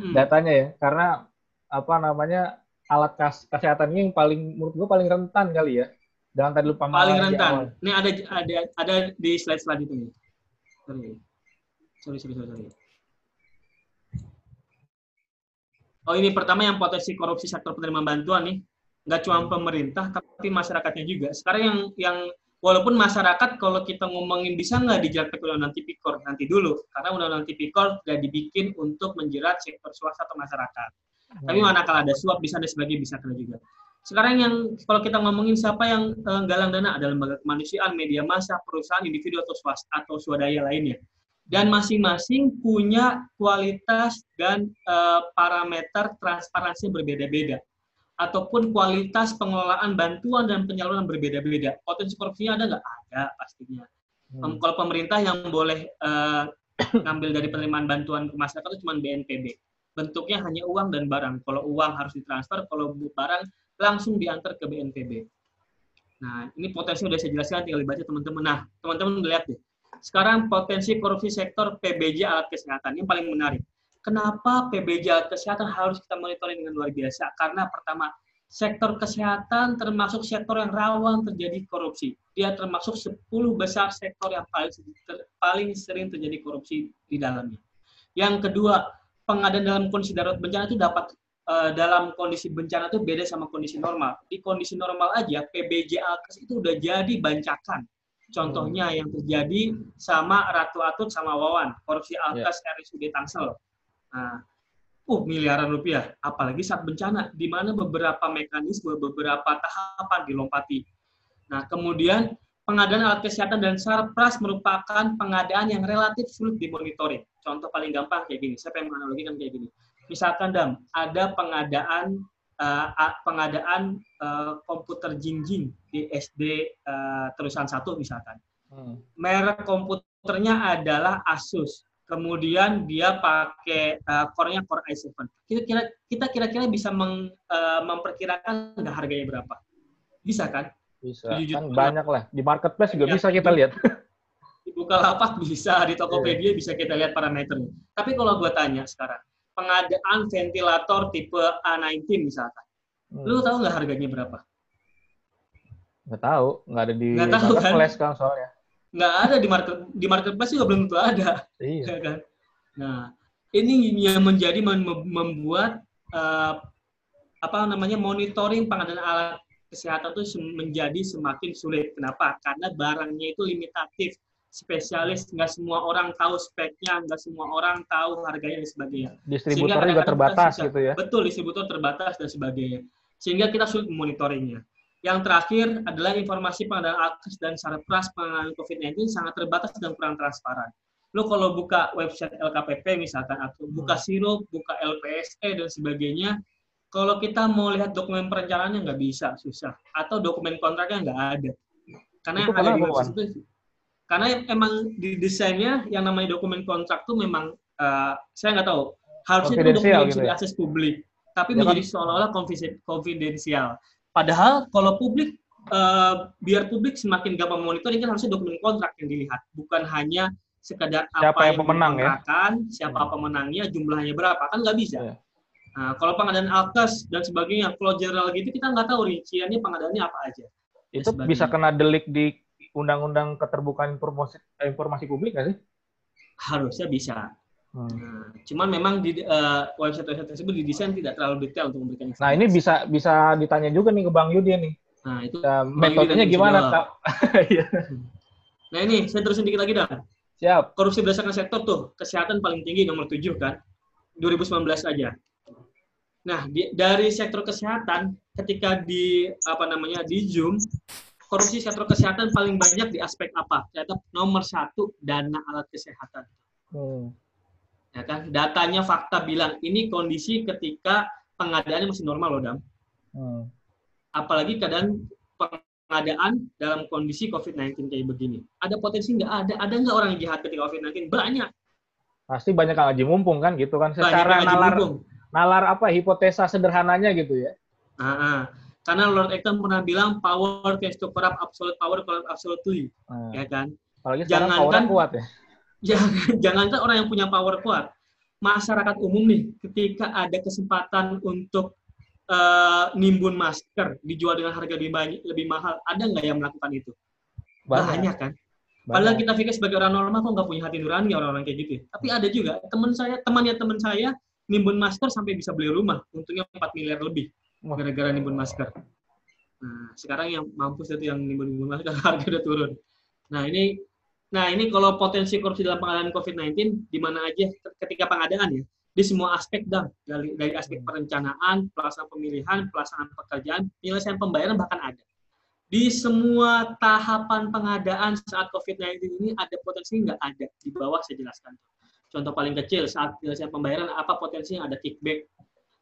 Speaker 1: hmm. datanya ya, karena apa namanya alat kesehatan ini yang paling menurut gue paling rentan kali ya. Jangan tadi lupa
Speaker 3: paling rentan. Ini ada ada ada di slide selanjutnya. Sorry. Sorry, sorry, sorry. sorry. Oh ini pertama yang potensi korupsi sektor penerima bantuan nih, nggak cuma pemerintah tapi masyarakatnya juga. Sekarang yang yang walaupun masyarakat kalau kita ngomongin bisa nggak dijerat pakai undang-undang tipikor nanti dulu, karena undang-undang tipikor nggak dibikin untuk menjerat sektor swasta atau masyarakat. Tapi mana kalau ada suap bisa ada sebagai bisa kena juga. Sekarang yang kalau kita ngomongin siapa yang uh, galang dana ada lembaga kemanusiaan, media massa, perusahaan, individu atau swasta atau swadaya lainnya. Dan masing-masing punya kualitas dan uh, parameter transparansi berbeda-beda ataupun kualitas pengelolaan bantuan dan penyaluran berbeda-beda. Potensi korupsinya ada nggak? Ada pastinya. Hmm. Kalau pemerintah yang boleh uh, *coughs* ngambil dari penerimaan bantuan ke masyarakat itu cuma BNPB bentuknya hanya uang dan barang. Kalau uang harus ditransfer, kalau barang langsung diantar ke BNPB. Nah, ini potensi sudah saya jelaskan, tinggal dibaca teman-teman. Nah, teman-teman lihat deh. Sekarang potensi korupsi sektor PBJ alat kesehatan. Ini paling menarik. Kenapa PBJ alat kesehatan harus kita monitoring dengan luar biasa? Karena pertama, sektor kesehatan termasuk sektor yang rawan terjadi korupsi. Dia termasuk 10 besar sektor yang paling, paling sering terjadi korupsi di dalamnya. Yang kedua, pengadaan dalam kondisi darurat bencana itu dapat uh, dalam kondisi bencana itu beda sama kondisi normal. Di kondisi normal aja PBJ Alkes itu udah jadi bancakan. Contohnya hmm. yang terjadi sama Ratu Atut sama Wawan, korupsi Alkes yeah. RSUD Tangsel. Nah, uh miliaran rupiah, apalagi saat bencana, di mana beberapa mekanisme, beberapa tahapan dilompati. Nah, kemudian pengadaan alat kesehatan dan sarpras merupakan pengadaan yang relatif sulit dimonitoring. Contoh paling gampang kayak gini, saya pengen menganalogikan kayak gini. Misalkan Dam, ada pengadaan uh, pengadaan uh, komputer jinjing di SD uh, terusan satu misalkan. Hmm. Merek komputernya adalah Asus. Kemudian dia pakai uh, core-nya Core i7. Kita kita kira-kira bisa meng, uh, memperkirakan nggak harganya berapa? Bisa kan?
Speaker 1: Bisa. Kan banyak lah. Di marketplace juga ya, *laughs* bisa kita lihat.
Speaker 3: Di Bukalapak bisa, di Tokopedia yeah. bisa kita lihat parameternya. Tapi kalau gue tanya sekarang, pengadaan ventilator tipe A19 misalkan. Hmm. Lu tahu nggak harganya berapa?
Speaker 1: Nggak tahu, nggak ada di
Speaker 3: nggak tahu kan?
Speaker 1: kan soalnya.
Speaker 3: Nggak ada di market di marketplace juga belum tentu ada. Iya. *laughs* Ya kan? Nah, ini yang menjadi membuat uh, apa namanya monitoring pengadaan alat kesehatan itu menjadi semakin sulit. Kenapa? Karena barangnya itu limitatif, spesialis, nggak semua orang tahu speknya, nggak semua orang tahu harganya dan sebagainya.
Speaker 1: Distributor juga terbatas susah, gitu ya?
Speaker 3: Betul, distributor terbatas dan sebagainya. Sehingga kita sulit memonitoringnya. Yang terakhir adalah informasi pengadaan alkes dan sarpras penanganan COVID-19 sangat terbatas dan kurang transparan. Lo kalau buka website LKPP misalkan, atau buka hmm. sirup, buka LPSE dan sebagainya, kalau kita mau lihat dokumen perencanaannya nggak bisa, susah. Atau dokumen kontraknya nggak ada. Karena itu yang ada di itu, karena emang di desainnya yang namanya dokumen kontrak tuh memang uh, saya nggak tahu harusnya itu dokumen yang gitu ya? diakses publik, tapi ya menjadi kan? seolah-olah konfidensial. Padahal kalau publik uh, biar publik semakin gampang monitoring kan harusnya dokumen kontrak yang dilihat, bukan hanya sekadar
Speaker 1: siapa apa yang, pemenang ya,
Speaker 3: siapa hmm. pemenangnya, jumlahnya berapa kan nggak bisa. Ya. Nah, kalau pengadaan alkes dan sebagainya, flow general gitu kita nggak tahu rinciannya pengadaannya apa aja.
Speaker 1: Itu bisa kena delik di Undang-Undang Keterbukaan Informasi, eh, Informasi Publik nggak sih?
Speaker 3: Harusnya bisa. Hmm. Nah, cuman memang di uh, website-website tersebut didesain tidak terlalu detail untuk memberikan
Speaker 1: informasi. Nah ini bisa bisa ditanya juga nih ke Bang Yudi nih. Nah itu uh, metodenya gimana kak? *laughs*
Speaker 3: Iya. nah ini saya terusin dikit lagi dah.
Speaker 1: Siap.
Speaker 3: Korupsi berdasarkan sektor tuh kesehatan paling tinggi nomor 7 kan. 2019 aja. Nah, di, dari sektor kesehatan ketika di apa namanya di Zoom korupsi sektor kesehatan paling banyak di aspek apa? Ternyata nomor satu dana alat kesehatan. Hmm. Ya kan? Datanya fakta bilang ini kondisi ketika pengadaannya masih normal loh, Dam. Hmm. Apalagi keadaan pengadaan dalam kondisi COVID-19 kayak begini. Ada potensi nggak? Ada. Ada nggak orang yang jahat ketika COVID-19? Banyak.
Speaker 1: Pasti banyak yang ngaji mumpung kan gitu kan. Secara nalar, mumpung nalar apa hipotesa sederhananya gitu ya.
Speaker 3: Nah, karena Lord Acton pernah bilang power tends to corrupt absolute power corrupt absolutely, nah. ya kan?
Speaker 1: Apalagi jangan kan kuat ya. *laughs*
Speaker 3: Jangan, jangankan orang yang punya power kuat, masyarakat umum nih ketika ada kesempatan untuk uh, nimbun masker dijual dengan harga lebih banyak lebih mahal, ada nggak yang melakukan itu? Banyak, banyak kan? Banyak. Padahal kita pikir sebagai orang normal kok nggak punya hati nurani orang-orang kayak gitu. Ya? Tapi ada juga teman saya, temannya teman saya nimbun masker sampai bisa beli rumah, untungnya 4 miliar lebih gara-gara nimbun masker. Nah, sekarang yang mampus itu yang nimbun-nimbun masker *laughs* harga udah turun. Nah, ini nah ini kalau potensi korupsi dalam pengadaan COVID-19 di mana aja ketika pengadaan ya, di semua aspek dah dari dari aspek perencanaan, pelaksanaan pemilihan, pelaksanaan pekerjaan, penyelesaian pembayaran bahkan ada. Di semua tahapan pengadaan saat COVID-19 ini ada potensi nggak ada di bawah saya jelaskan. Contoh paling kecil saat penyelesaian pembayaran apa potensi yang ada kickback.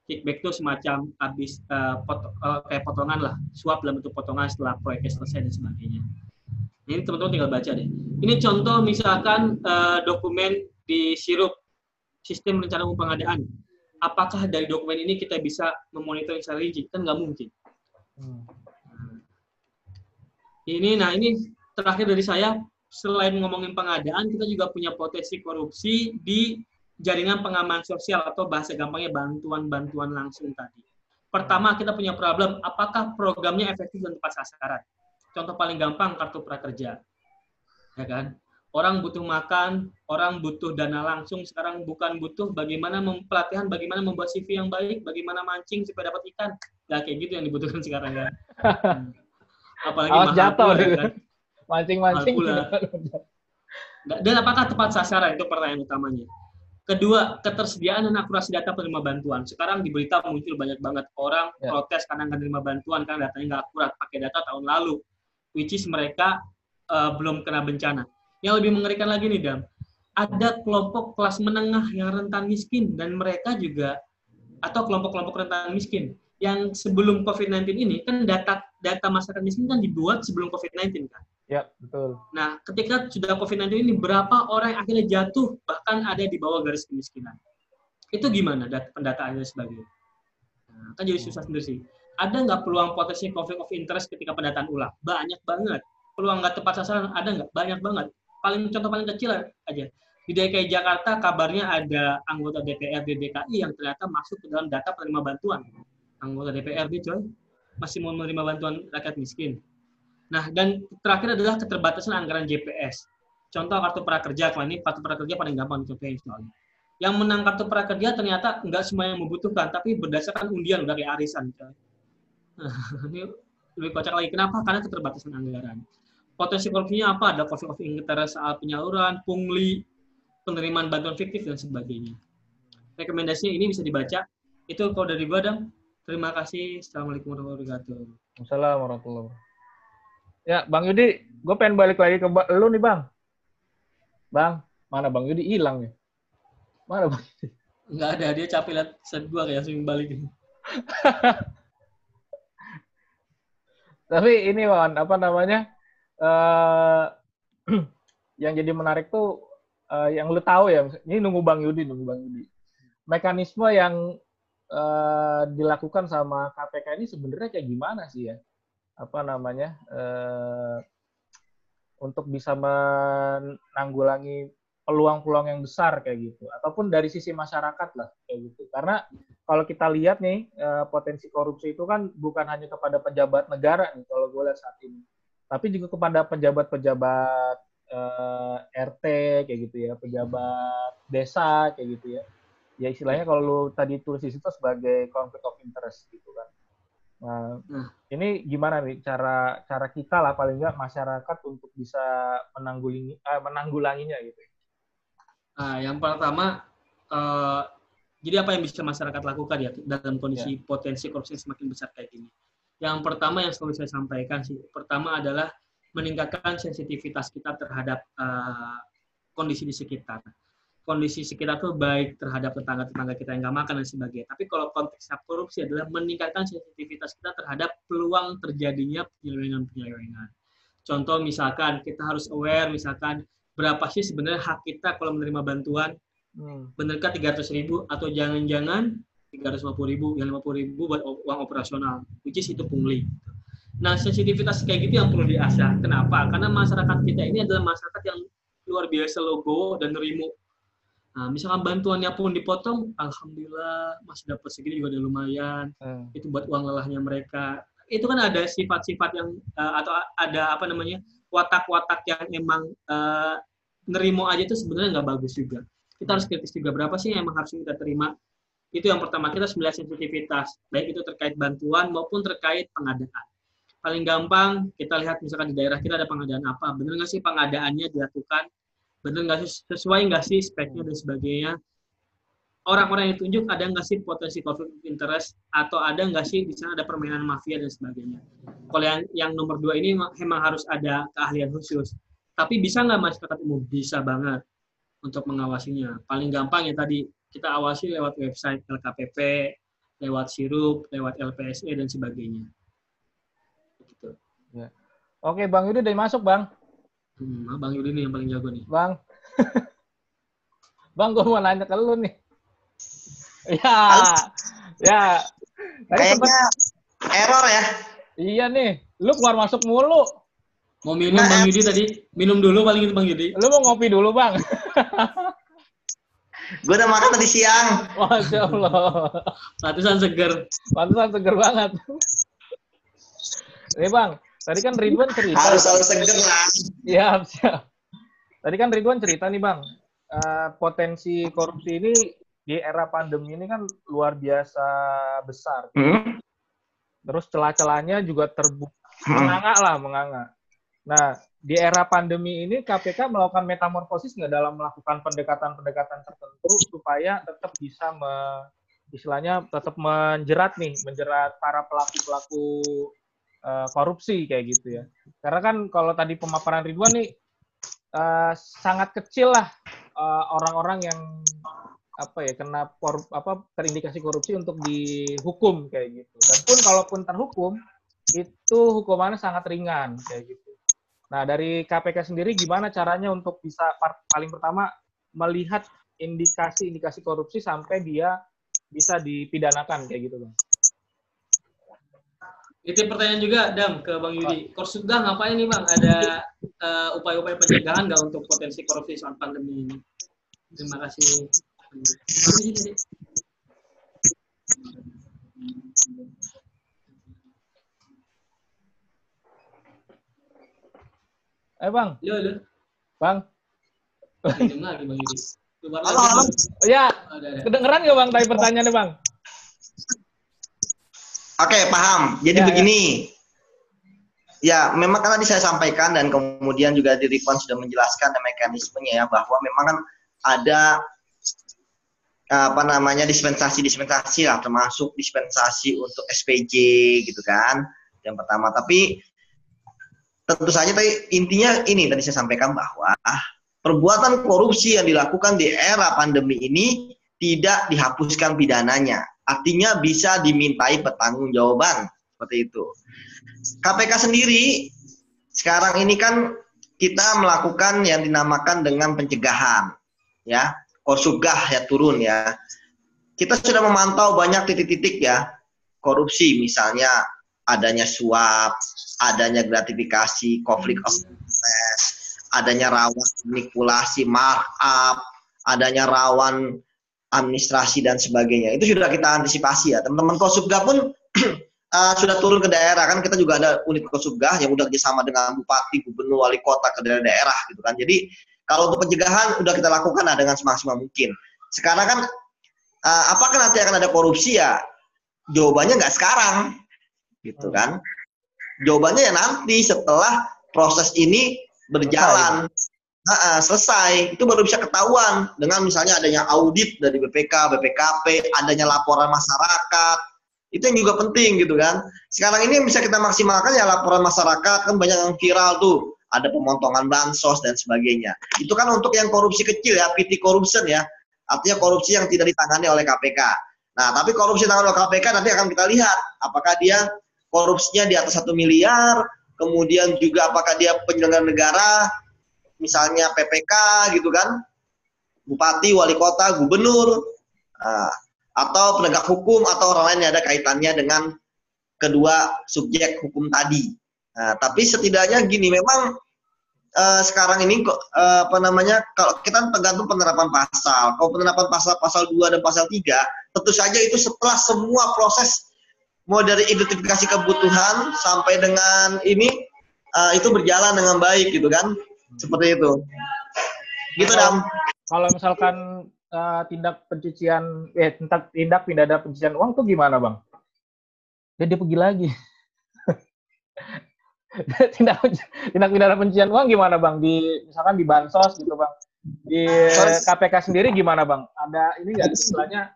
Speaker 3: Kickback itu semacam habis uh, pot, uh, kayak potongan lah, suap dalam bentuk potongan setelah proyeknya selesai dan sebagainya. Ini teman-teman tinggal baca deh. Ini contoh misalkan uh, dokumen di sirup sistem rencana umum pengadaan. Apakah dari dokumen ini kita bisa memonitor secara rinci? Kan nggak mungkin. Hmm. Ini, nah ini terakhir dari saya selain ngomongin pengadaan, kita juga punya potensi korupsi di jaringan pengaman sosial atau bahasa gampangnya bantuan-bantuan langsung tadi. Pertama, kita punya problem, apakah programnya efektif dan tepat sasaran? Contoh paling gampang, kartu prakerja. Ya kan? Orang butuh makan, orang butuh dana langsung, sekarang bukan butuh bagaimana pelatihan, bagaimana membuat CV yang baik, bagaimana mancing supaya dapat ikan. Ya kayak gitu yang dibutuhkan sekarang kan. *laughs*
Speaker 1: Apalagi Awas mahal jatuh, pula, kan? Mancing-mancing.
Speaker 3: Dan apakah tepat sasaran itu pertanyaan utamanya. Kedua, ketersediaan dan akurasi data penerima bantuan. Sekarang di berita muncul banyak banget orang ya. protes karena nggak terima bantuan karena datanya nggak akurat, pakai data tahun lalu, which is mereka uh, belum kena bencana. Yang lebih mengerikan lagi nih, Dam, ada kelompok kelas menengah yang rentan miskin dan mereka juga atau kelompok-kelompok rentan miskin yang sebelum COVID-19 ini kan data data masyarakat miskin kan dibuat sebelum COVID-19 kan.
Speaker 1: Ya, betul.
Speaker 3: Nah, ketika sudah COVID-19 ini, berapa orang yang akhirnya jatuh, bahkan ada di bawah garis kemiskinan? Itu gimana data, pendataannya sebagainya? Nah, kan jadi susah sendiri sih. Ada nggak peluang potensi konflik of interest ketika pendataan ulang? Banyak banget. Peluang nggak tepat sasaran ada nggak? Banyak banget. Paling contoh paling kecil aja. Di DKI Jakarta kabarnya ada anggota DPRD DKI yang ternyata masuk ke dalam data penerima bantuan. Anggota DPRD coy, masih mau menerima bantuan rakyat miskin. Nah, dan terakhir adalah keterbatasan anggaran JPS. Contoh kartu prakerja, kalau ini kartu prakerja paling gampang dicontohin soalnya. Yang menang kartu prakerja ternyata nggak semua yang membutuhkan, tapi berdasarkan undian dari arisan. Coy. Nah, *laughs* ini lebih kocak lagi. Kenapa? Karena keterbatasan anggaran. Potensi korupsinya apa? Ada konflik of interest saat penyaluran, pungli, penerimaan bantuan fiktif, dan sebagainya. Rekomendasinya ini bisa dibaca. Itu kalau dari Dam. Terima kasih. Assalamualaikum warahmatullahi wabarakatuh.
Speaker 1: Assalamualaikum warahmatullahi wabarakatuh. Ya, Bang Yudi, gue pengen balik lagi ke lu nih, Bang. Bang, mana Bang Yudi hilang nih? Mana Bang Yudi?
Speaker 3: Nggak ada, dia capek lihat set gua kayak langsung balik. *laughs*
Speaker 1: Tapi ini, Wan, apa namanya? Uh, *clears throat* yang jadi menarik tuh uh, yang lu tahu ya, ini nunggu Bang Yudi, nunggu Bang Yudi. Mekanisme yang uh, dilakukan sama KPK ini sebenarnya kayak gimana sih ya? apa namanya? Uh, untuk bisa menanggulangi peluang-peluang yang besar kayak gitu. Ataupun dari sisi masyarakat lah kayak gitu. Karena kalau kita lihat nih uh, potensi korupsi itu kan bukan hanya kepada pejabat negara nih kalau gue lihat saat ini. Tapi juga kepada pejabat-pejabat uh, RT kayak gitu ya pejabat desa kayak gitu ya ya istilahnya kalau lu tadi tulis di situ sebagai conflict of interest gitu kan Nah, nah, ini gimana nih cara cara kita lah paling nggak masyarakat untuk bisa menanggulangi eh, menanggulanginya gitu.
Speaker 3: Nah, yang pertama uh, jadi apa yang bisa masyarakat lakukan ya dalam kondisi ya. potensi korupsi semakin besar kayak gini? Yang pertama yang selalu saya sampaikan sih, pertama adalah meningkatkan sensitivitas kita terhadap uh, kondisi di sekitar kondisi sekitar tuh baik terhadap tetangga-tetangga kita yang nggak makan dan sebagainya. Tapi kalau konteksnya korupsi adalah meningkatkan sensitivitas kita terhadap peluang terjadinya penyelewengan-penyelewengan. Contoh misalkan kita harus aware misalkan berapa sih sebenarnya hak kita kalau menerima bantuan hmm. benarkah 300 ribu atau jangan-jangan 350 ribu yang 50 ribu buat uang operasional which is itu pungli nah sensitivitas kayak gitu yang perlu diasah kenapa karena masyarakat kita ini adalah masyarakat yang luar biasa logo dan nerimo Nah, misalkan bantuannya pun dipotong, alhamdulillah masih dapat segini juga udah lumayan. Hmm. Itu buat uang lelahnya mereka. Itu kan ada sifat-sifat yang uh, atau ada apa namanya watak-watak yang emang uh, nerimo aja itu sebenarnya nggak bagus juga. Kita harus kritis juga berapa sih yang emang harus kita terima. Itu yang pertama kita harus melihat sensitivitas, baik itu terkait bantuan maupun terkait pengadaan. Paling gampang kita lihat misalkan di daerah kita ada pengadaan apa, benar nggak sih pengadaannya dilakukan bener nggak sih? Sesuai nggak sih speknya dan sebagainya? Orang-orang yang ditunjuk ada nggak sih potensi konflik interest? Atau ada nggak sih di sana ada permainan mafia dan sebagainya? Kalau yang yang nomor dua ini memang harus ada keahlian khusus. Tapi bisa nggak masyarakat umum? Bisa banget untuk mengawasinya. Paling gampang ya tadi kita awasi lewat website LKPP lewat sirup lewat LPSE dan sebagainya.
Speaker 1: Ya. oke bang Yudi udah masuk bang
Speaker 3: Hmm, Bang Yudi nih yang paling jago nih.
Speaker 1: Bang. *laughs* bang, gue mau nanya ke lu nih. Ya. Ya.
Speaker 2: Kayaknya error ya.
Speaker 1: Iya nih. Lu keluar masuk mulu.
Speaker 3: Mau minum nah, Bang Yudi tadi? Minum dulu paling itu Bang Yudi.
Speaker 1: Lu mau ngopi dulu, Bang? *laughs*
Speaker 2: gue udah makan tadi siang.
Speaker 1: Masya Allah.
Speaker 3: Pantesan seger.
Speaker 1: Pantesan seger banget. Ini Bang, Tadi kan Ridwan cerita.
Speaker 2: Harus harus seger lah.
Speaker 1: Iya, siap. Tadi kan Ridwan cerita nih Bang, uh, potensi korupsi ini di era pandemi ini kan luar biasa besar. Hmm? Terus celah-celahnya juga terbuka, hmm. menganga lah, menganga. Nah, di era pandemi ini KPK melakukan metamorfosis nggak dalam melakukan pendekatan-pendekatan tertentu supaya tetap bisa me, istilahnya tetap menjerat nih, menjerat para pelaku-pelaku uh, korupsi kayak gitu ya. Karena kan kalau tadi pemaparan Ridwan nih uh, sangat kecil lah uh, orang-orang yang apa ya kena por, apa terindikasi korupsi untuk dihukum kayak gitu. Dan pun kalaupun terhukum itu hukumannya sangat ringan kayak gitu. Nah, dari KPK sendiri gimana caranya untuk bisa paling pertama melihat indikasi-indikasi korupsi sampai dia bisa dipidanakan kayak gitu, Bang.
Speaker 3: Itu pertanyaan juga, Dam, ke Bang Yudi. sudah ngapain nih, Bang? Ada upaya upaya-upaya pencegahan nggak untuk potensi korupsi saat pandemi ini? Terima kasih.
Speaker 1: Eh bang,
Speaker 3: Halo, halo.
Speaker 1: bang.
Speaker 3: Lagi Bang Yudi.
Speaker 2: Halo, halo.
Speaker 1: Oh, ya,
Speaker 3: Oh,
Speaker 1: kedengeran nggak bang tadi pertanyaannya bang?
Speaker 2: Oke, paham. Jadi
Speaker 1: Ya, ya.
Speaker 2: begini. Ya, memang kan tadi saya sampaikan dan kemudian juga di Rifan sudah menjelaskan mekanismenya ya bahwa memang kan ada apa namanya dispensasi-dispensasi lah termasuk dispensasi untuk SPJ gitu kan. Yang pertama, tapi tentu saja tadi intinya ini tadi saya sampaikan bahwa perbuatan korupsi yang dilakukan di era pandemi ini tidak dihapuskan pidananya. Artinya bisa dimintai pertanggungjawaban seperti itu. KPK sendiri sekarang ini kan kita melakukan yang dinamakan dengan pencegahan, ya, korsubgah ya turun ya. Kita sudah memantau banyak titik-titik ya korupsi, misalnya adanya suap, adanya gratifikasi, konflik of interest, adanya rawan manipulasi markup, adanya rawan administrasi dan sebagainya. Itu sudah kita antisipasi ya. Teman-teman Kosubga pun *clears throat* uh, sudah turun ke daerah kan kita juga ada unit Kosubga yang udah kerjasama dengan bupati, gubernur, wali kota ke daerah-daerah gitu kan. Jadi kalau untuk pencegahan udah kita lakukan lah dengan semaksimal mungkin. Sekarang kan uh, apakah nanti akan ada korupsi ya? Jawabannya nggak sekarang, gitu kan? Jawabannya ya nanti setelah proses ini berjalan. Nah, selesai itu baru bisa ketahuan dengan misalnya adanya audit dari BPK, BPKP, adanya laporan masyarakat. Itu yang juga penting gitu kan. Sekarang ini yang bisa kita maksimalkan ya laporan masyarakat kan banyak yang viral tuh. Ada pemotongan bansos dan sebagainya. Itu kan untuk yang korupsi kecil ya, PT corruption ya. Artinya korupsi yang tidak ditangani oleh KPK. Nah, tapi korupsi ditangani oleh KPK nanti akan kita lihat apakah dia korupsinya di atas satu miliar, kemudian juga apakah dia penyelenggara negara, misalnya PPK gitu kan, bupati, wali kota, gubernur, nah, atau penegak hukum atau orang lain yang ada kaitannya dengan kedua subjek hukum tadi. Nah, tapi setidaknya gini, memang eh, sekarang ini kok eh, apa namanya kalau kita tergantung penerapan pasal. Kalau penerapan pasal pasal 2 dan pasal 3, tentu saja itu setelah semua proses mulai dari identifikasi kebutuhan sampai dengan ini eh, itu berjalan dengan baik gitu kan. Seperti itu. Gitu Dam.
Speaker 1: Kalau misalkan eh, tindak pencucian, eh tindak, tindak pidana pencucian uang tuh gimana bang? Dan dia pergi lagi. *laughs* tindak tindak pidana pencucian uang gimana bang? Di misalkan di bansos gitu bang. Di KPK sendiri gimana bang? Ada ini nggak istilahnya?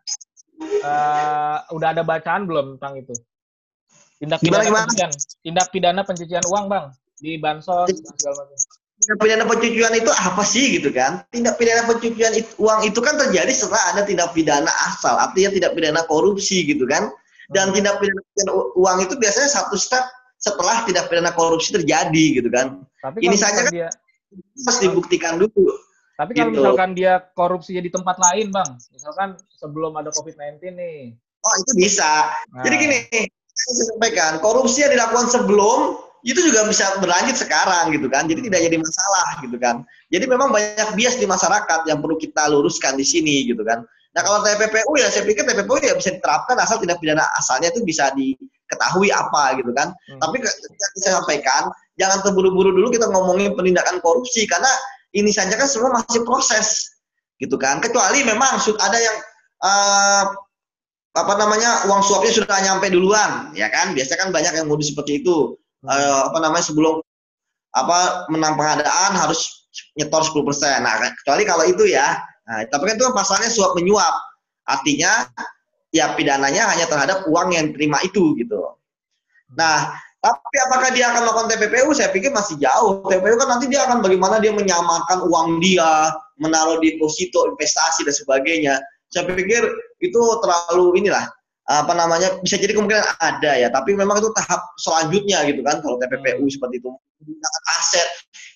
Speaker 1: eh, udah ada bacaan belum tentang itu? Tindak pidana
Speaker 2: gimana?
Speaker 1: pencucian, tindak pidana pencucian uang bang di bansos segala macam.
Speaker 2: Tindak pidana pencucian itu apa sih gitu kan? Tindak pidana pencucian it- uang itu kan terjadi setelah ada tindak pidana asal, artinya tindak pidana korupsi gitu kan? Dan tindak pidana pencucian uang itu biasanya satu step setelah tindak pidana korupsi terjadi gitu kan?
Speaker 1: Tapi
Speaker 2: Ini saja kan-
Speaker 1: dia
Speaker 2: Harus dibuktikan dulu.
Speaker 1: Tapi kalau
Speaker 2: Gitu.
Speaker 1: misalkan dia korupsinya di tempat lain, Bang. Misalkan sebelum ada COVID-19 nih.
Speaker 2: Oh itu bisa.
Speaker 1: Nah,
Speaker 2: Jadi gini, saya sampaikan korupsi yang dilakukan sebelum itu juga bisa berlanjut sekarang gitu kan. Jadi tidak jadi masalah gitu kan. Jadi memang banyak bias di masyarakat yang perlu kita luruskan di sini gitu kan. Nah kalau TPPU ya saya pikir TPPU ya bisa diterapkan asal tindak pidana asalnya itu bisa diketahui apa gitu kan.
Speaker 1: Hmm.
Speaker 2: Tapi saya sampaikan jangan terburu-buru dulu kita ngomongin penindakan korupsi karena ini saja kan semua masih proses gitu kan. Kecuali memang sudah ada yang eh, apa namanya uang suapnya sudah nyampe duluan ya kan biasanya kan banyak yang modus seperti itu Eh, apa namanya sebelum apa menang pengadaan harus nyetor 10%. Nah, kecuali kalau itu ya. Nah, tapi kan itu kan pasalnya suap menyuap. Artinya ya pidananya hanya terhadap uang yang diterima itu gitu. Nah, tapi apakah dia akan melakukan TPPU? Saya pikir masih jauh. TPPU kan nanti dia akan bagaimana dia menyamarkan uang dia, menaruh deposito, investasi dan sebagainya. Saya pikir itu terlalu inilah apa namanya bisa jadi kemungkinan ada ya tapi memang itu tahap selanjutnya gitu kan kalau TPPU seperti itu menggunakan aset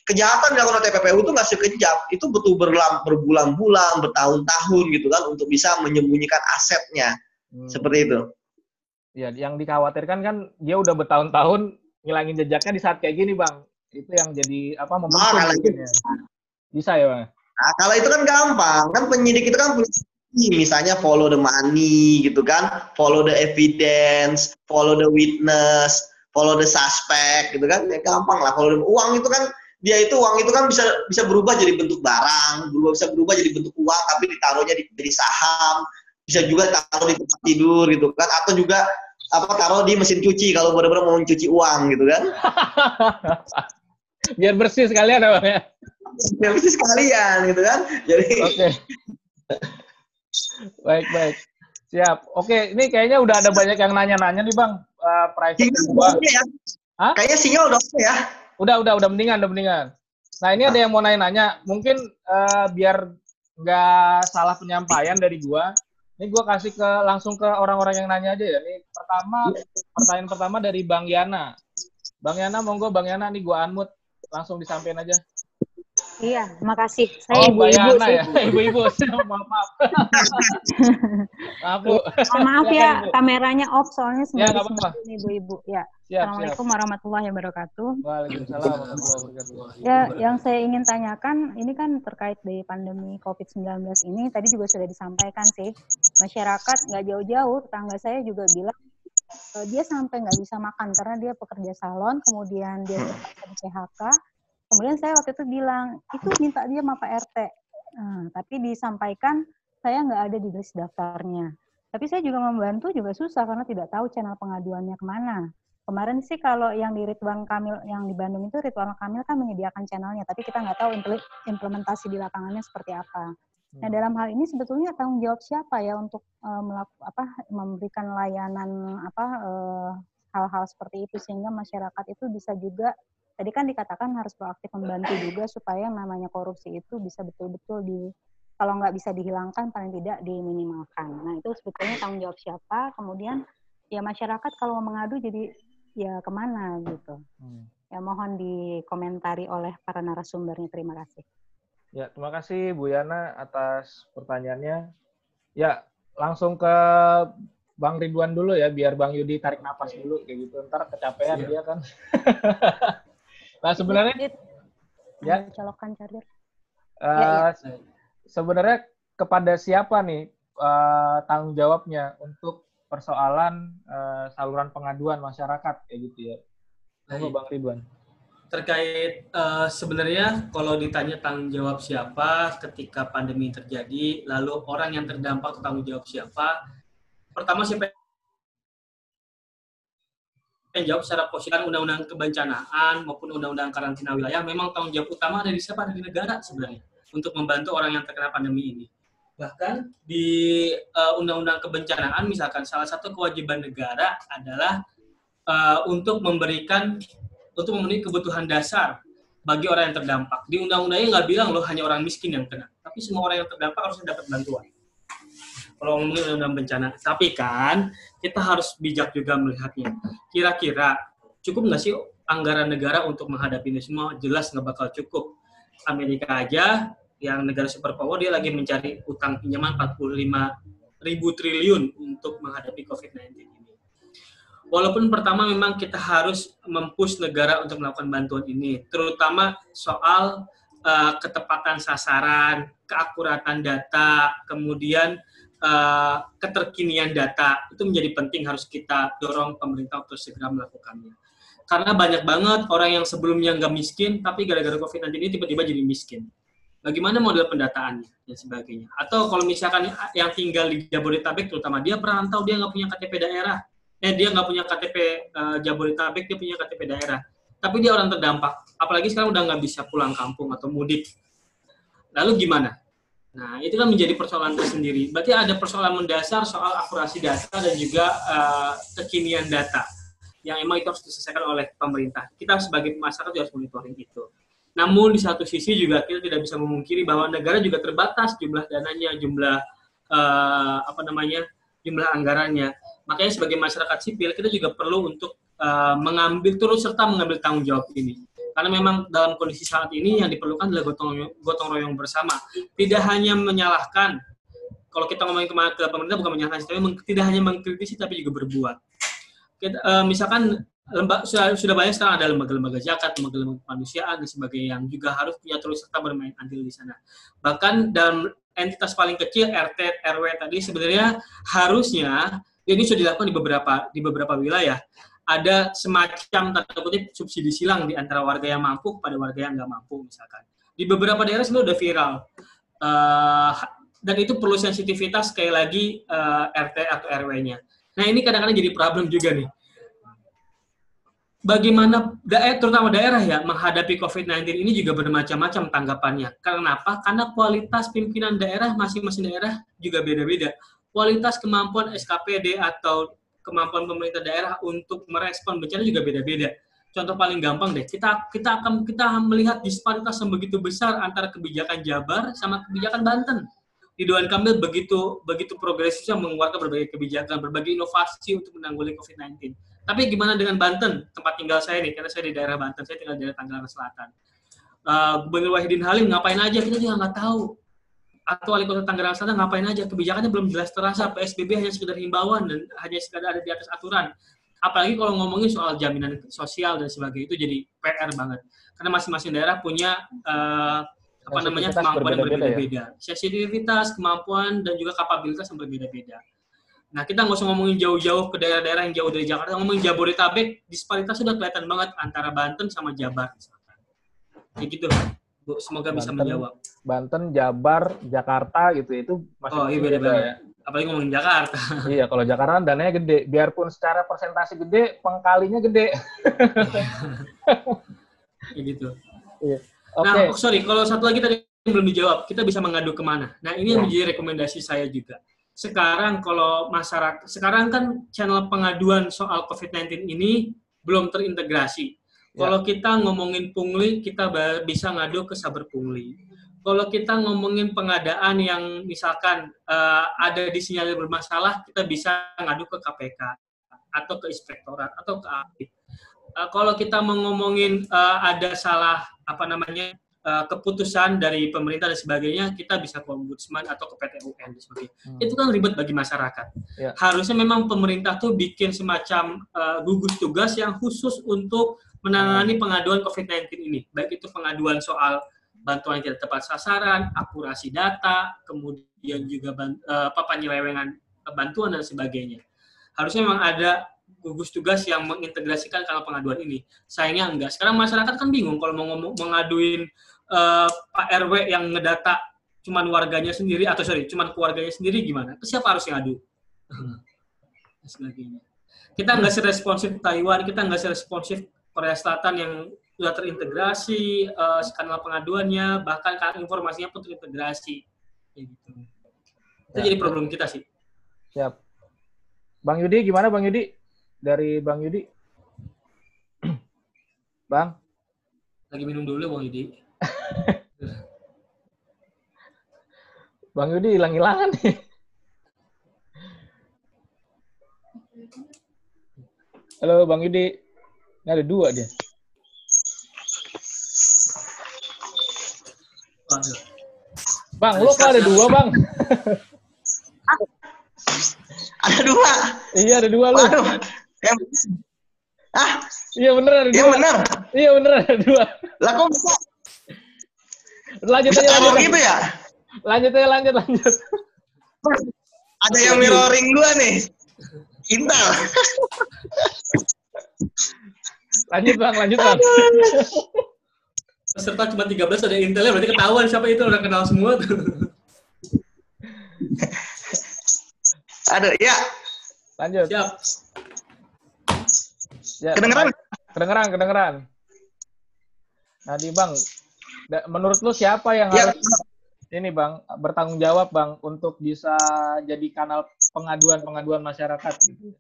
Speaker 2: kejahatan yang oleh TPPU itu nggak sekejap itu betul berlam berbulan-bulan bertahun-tahun gitu kan untuk bisa menyembunyikan asetnya
Speaker 1: Hmm.
Speaker 2: seperti itu
Speaker 1: Ya, yang dikhawatirkan kan dia udah bertahun-tahun ngilangin jejaknya di saat kayak gini, Bang. Itu yang jadi apa momentum ya. Bisa ya, Bang?
Speaker 2: Nah, kalau itu kan gampang, kan penyidik itu kan punya misalnya follow the money gitu kan, follow the evidence, follow the witness, follow the suspect gitu kan, ya gampang lah. The, uang itu kan dia itu uang itu kan bisa bisa berubah jadi bentuk barang, berubah bisa berubah jadi bentuk uang tapi ditaruhnya di, di saham, bisa juga taruh di tempat tidur gitu kan, atau juga apa taruh di mesin cuci kalau benar-benar mau mencuci uang gitu kan. *laughs*
Speaker 1: Biar bersih sekalian apa ya?
Speaker 2: Biar bersih sekalian gitu kan. Jadi.
Speaker 1: Okay. *laughs* baik baik. Siap. Oke, ini kayaknya udah ada banyak yang nanya-nanya nih bang. Uh, private gua.
Speaker 2: ya.
Speaker 1: Hah?
Speaker 2: Kayaknya sinyal udah ya.
Speaker 1: Udah udah udah mendingan udah mendingan. Nah ini ada yang mau nanya-nanya. Mungkin uh, biar nggak salah penyampaian dari gua. Ini gua kasih ke langsung ke orang-orang yang nanya aja ya. Ini pertama pertanyaan pertama dari Bang Yana. Bang Yana monggo Bang Yana nih gua unmute langsung disampaikan aja.
Speaker 4: Iya, makasih.
Speaker 1: oh,
Speaker 4: Saya ibu-ibu
Speaker 1: Bayana
Speaker 4: sih.
Speaker 1: ya, *laughs* ibu-ibu. maaf, maaf. *laughs* maaf, Bu.
Speaker 4: Oh, maaf ya,
Speaker 1: Bu.
Speaker 4: kameranya off soalnya
Speaker 1: Ya,
Speaker 4: sebenarnya
Speaker 1: apa-apa.
Speaker 4: ibu-ibu. Ya,
Speaker 1: Siap, siap.
Speaker 4: Assalamualaikum warahmatullahi wabarakatuh.
Speaker 1: Waalaikumsalam warahmatullahi wabarakatuh.
Speaker 4: Ya, yang saya ingin tanyakan, ini kan terkait dari pandemi COVID-19 ini, tadi juga sudah disampaikan sih, masyarakat nggak jauh-jauh, tetangga saya juga bilang, eh, dia sampai nggak bisa makan karena dia pekerja salon, kemudian dia *laughs* di PHK, kemudian saya waktu itu bilang, itu minta dia sama Pak RT. Nah, tapi disampaikan, saya nggak ada di list daftarnya. Tapi saya juga membantu juga susah karena tidak tahu channel pengaduannya ke mana. Kemarin sih kalau yang di Ridwan Kamil yang di Bandung itu Ridwan Kamil kan menyediakan channelnya, tapi kita nggak tahu impl- implementasi di lapangannya seperti apa. Nah dalam hal ini sebetulnya tanggung jawab siapa ya untuk eh, melaku- apa memberikan layanan apa eh, hal-hal seperti itu sehingga masyarakat itu bisa juga tadi kan dikatakan harus proaktif membantu juga supaya yang namanya korupsi itu bisa betul-betul di kalau nggak bisa dihilangkan paling tidak diminimalkan. Nah itu sebetulnya tanggung jawab siapa. Kemudian ya masyarakat kalau mau mengadu jadi ya ke mana gitu.
Speaker 1: Hmm.
Speaker 4: Ya mohon dikomentari oleh para narasumbernya. Terima kasih.
Speaker 1: Ya, terima kasih Bu Yana atas pertanyaannya. Ya, langsung ke Bang Ridwan dulu ya, biar Bang Yudi tarik napas dulu kayak gitu. Ntar kecapean
Speaker 3: Siap.
Speaker 1: dia kan. *laughs* nah, sebenarnya Ya.
Speaker 4: colokan charger.
Speaker 1: eh,
Speaker 4: Ya,
Speaker 1: sebenarnya kepada siapa nih eh, tanggung jawabnya untuk persoalan eh, saluran pengaduan masyarakat kayak gitu ya.
Speaker 3: Baik.
Speaker 1: Bang Ridwan.
Speaker 3: terkait eh, sebenarnya kalau ditanya tanggung jawab siapa ketika pandemi terjadi, lalu orang yang terdampak tanggung jawab siapa? Pertama siapa yang jawab secara positif undang-undang kebencanaan maupun undang-undang karantina wilayah memang tanggung jawab utama ada di siapa ada di negara sebenarnya untuk membantu orang yang terkena pandemi ini. Bahkan di eh, undang-undang kebencanaan misalkan salah satu kewajiban negara adalah eh, untuk memberikan untuk memenuhi kebutuhan dasar bagi orang yang terdampak. Di undang-undangnya nggak bilang loh hanya orang miskin yang kena, tapi semua orang yang terdampak harusnya dapat bantuan. Kalau ngomongin undang-undang bencana, tapi kan kita harus bijak juga melihatnya. Kira-kira cukup nggak sih anggaran negara untuk menghadapi ini semua? Jelas nggak bakal cukup. Amerika aja yang negara superpower dia lagi mencari utang pinjaman 45 ribu triliun untuk menghadapi COVID-19 ini. Walaupun pertama memang kita harus mempush negara untuk melakukan bantuan ini, terutama soal uh, ketepatan sasaran, keakuratan data, kemudian uh, keterkinian data itu menjadi penting harus kita dorong pemerintah untuk segera melakukannya. Karena banyak banget orang yang sebelumnya nggak miskin, tapi gara-gara COVID-19 ini tiba-tiba jadi miskin. Bagaimana model pendataannya dan sebagainya. Atau kalau misalkan yang tinggal di Jabodetabek, terutama dia perantau, dia nggak punya KTP daerah, eh dia nggak punya KTP uh, Jabodetabek, dia punya KTP daerah. Tapi dia orang terdampak. Apalagi sekarang udah nggak bisa pulang kampung atau mudik. Lalu gimana? Nah, itu kan menjadi persoalan tersendiri. Berarti ada persoalan mendasar soal akurasi data dan juga uh, kekinian data yang emang itu harus diselesaikan oleh pemerintah. Kita sebagai masyarakat harus monitoring itu. Namun di satu sisi juga kita tidak bisa memungkiri bahwa negara juga terbatas jumlah dananya, jumlah uh, apa namanya, jumlah anggarannya. Makanya sebagai masyarakat sipil kita juga perlu untuk uh, mengambil turut serta mengambil tanggung jawab ini. Karena memang dalam kondisi saat ini yang diperlukan adalah gotong royong, gotong royong bersama. Tidak hanya menyalahkan. Kalau kita ngomongin ke, ke pemerintah bukan menyalahkan, tapi meng, tidak hanya mengkritisi tapi juga berbuat. Kita, uh, misalkan lembaga sudah, sudah banyak sekarang ada lembaga-lembaga zakat, lembaga-lembaga kemanusiaan dan sebagainya yang juga harus punya terus serta bermain andil di sana. Bahkan dalam entitas paling kecil RT RW tadi sebenarnya harusnya ini sudah dilakukan di beberapa di beberapa wilayah ada semacam tanda kutip subsidi silang di antara warga yang mampu pada warga yang nggak mampu misalkan di beberapa daerah sebenarnya udah viral uh, dan itu perlu sensitivitas sekali lagi uh, eh, RT atau RW-nya. Nah ini kadang-kadang jadi problem juga nih. Bagaimana daerah, terutama daerah ya, menghadapi COVID-19 ini juga bermacam-macam tanggapannya. Kenapa? Karena kualitas pimpinan daerah masing-masing daerah juga beda-beda. Kualitas kemampuan SKPD atau kemampuan pemerintah daerah untuk merespon bencana juga beda-beda. Contoh paling gampang deh, kita kita akan kita melihat disparitas yang begitu besar antara kebijakan Jabar sama kebijakan Banten. Ridwan Kamil begitu begitu progresifnya mengeluarkan berbagai kebijakan, berbagai inovasi untuk menanggulangi COVID-19. Tapi gimana dengan Banten, tempat tinggal saya nih, karena saya di daerah Banten, saya tinggal di daerah Tangerang Selatan. Uh, Gubernur Wahidin Halim ngapain aja kita juga nggak tahu atau wali kota Tangerang Selatan ngapain aja? Kebijakannya belum jelas terasa. PSBB hanya sekedar himbauan dan hanya sekedar ada di atas aturan. Apalagi kalau ngomongin soal jaminan sosial dan sebagainya itu jadi PR banget. Karena masing-masing daerah punya uh, apa namanya kemampuan yang berbeda-beda ya? sensitivitas kemampuan dan juga kapabilitas yang berbeda-beda. Nah kita nggak usah ngomongin jauh-jauh ke daerah-daerah yang jauh dari Jakarta. Ngomongin Jabodetabek disparitas sudah kelihatan banget antara Banten sama Jabar misalkan. Kayak gitu semoga Banten, bisa menjawab.
Speaker 1: Banten, Jabar, Jakarta gitu itu masih
Speaker 3: Oh, iya beda-beda. Ya. Apalagi ngomongin Jakarta. *laughs*
Speaker 1: iya, kalau Jakarta kan dananya gede. Biarpun secara persentase gede, pengkalinya gede. *laughs*
Speaker 3: Kayak gitu. Iya. Okay. Nah, oh, sorry, kalau satu lagi tadi belum dijawab, kita bisa mengadu ke mana? Nah, ini yang iya. menjadi rekomendasi saya juga. Sekarang kalau masyarakat, sekarang kan channel pengaduan soal COVID-19 ini belum terintegrasi Ya. Kalau kita ngomongin pungli, kita bisa ngadu ke saber pungli. Kalau kita ngomongin pengadaan yang misalkan uh, ada disinyalir bermasalah, kita bisa ngadu ke KPK atau ke inspektorat atau ke API. Uh, kalau kita mau ngomongin uh, ada salah apa namanya uh, keputusan dari pemerintah dan sebagainya, kita bisa ke ombudsman atau ke PT UN dan sebagainya. Hmm. Itu kan ribet bagi masyarakat. Ya. Harusnya memang pemerintah tuh bikin semacam uh, gugus tugas yang khusus untuk menangani pengaduan COVID-19 ini, baik itu pengaduan soal bantuan yang tidak tepat sasaran, akurasi data, kemudian juga uh, apa penyelewengan bantuan dan sebagainya. Harusnya memang ada gugus tugas yang mengintegrasikan kanal pengaduan ini. Sayangnya enggak. Sekarang masyarakat kan bingung kalau mau ngomong, mengaduin uh, Pak RW yang ngedata cuman warganya sendiri atau sorry, cuman keluarganya sendiri gimana? Siapa harus ngadu? *laughs* sebagainya. Kita nggak seresponsif Taiwan, kita nggak seresponsif Korea Selatan yang sudah terintegrasi uh, kanal pengaduannya bahkan informasinya pun terintegrasi. Gitu. Itu ya, jadi problem kita sih.
Speaker 1: Siap. Bang Yudi gimana Bang Yudi? Dari Bang Yudi? *clears throat* Bang?
Speaker 3: Lagi minum dulu Bang Yudi. *laughs*
Speaker 1: Bang Yudi hilang-hilangan nih. *laughs* Halo Bang Yudi ini ada dua dia. Bang, lu kok ada dua, Bang? *laughs*
Speaker 2: ada dua.
Speaker 1: Iya, ada dua. Yang...
Speaker 2: Ah,
Speaker 1: iya bener ada
Speaker 2: iya,
Speaker 1: dua.
Speaker 2: bener.
Speaker 1: Iya bener ada dua.
Speaker 2: Lah kok bisa?
Speaker 1: Lanjut aja, lanjut.
Speaker 2: gitu ya?
Speaker 1: Lanjut aja, lanjut, lanjut.
Speaker 2: Ada yang mirroring gua nih. Intel. *laughs*
Speaker 1: Lanjut bang, lanjut bang.
Speaker 3: Peserta cuma 13 ada intelnya, berarti ketahuan siapa itu udah kenal semua tuh.
Speaker 2: Aduh, ya.
Speaker 1: Lanjut.
Speaker 3: Siap.
Speaker 2: Ya, kedengeran?
Speaker 1: Kedengeran, kedengeran. Nah, di bang, menurut lu siapa yang ya. harus ini bang bertanggung jawab bang untuk bisa jadi kanal pengaduan pengaduan masyarakat gitu?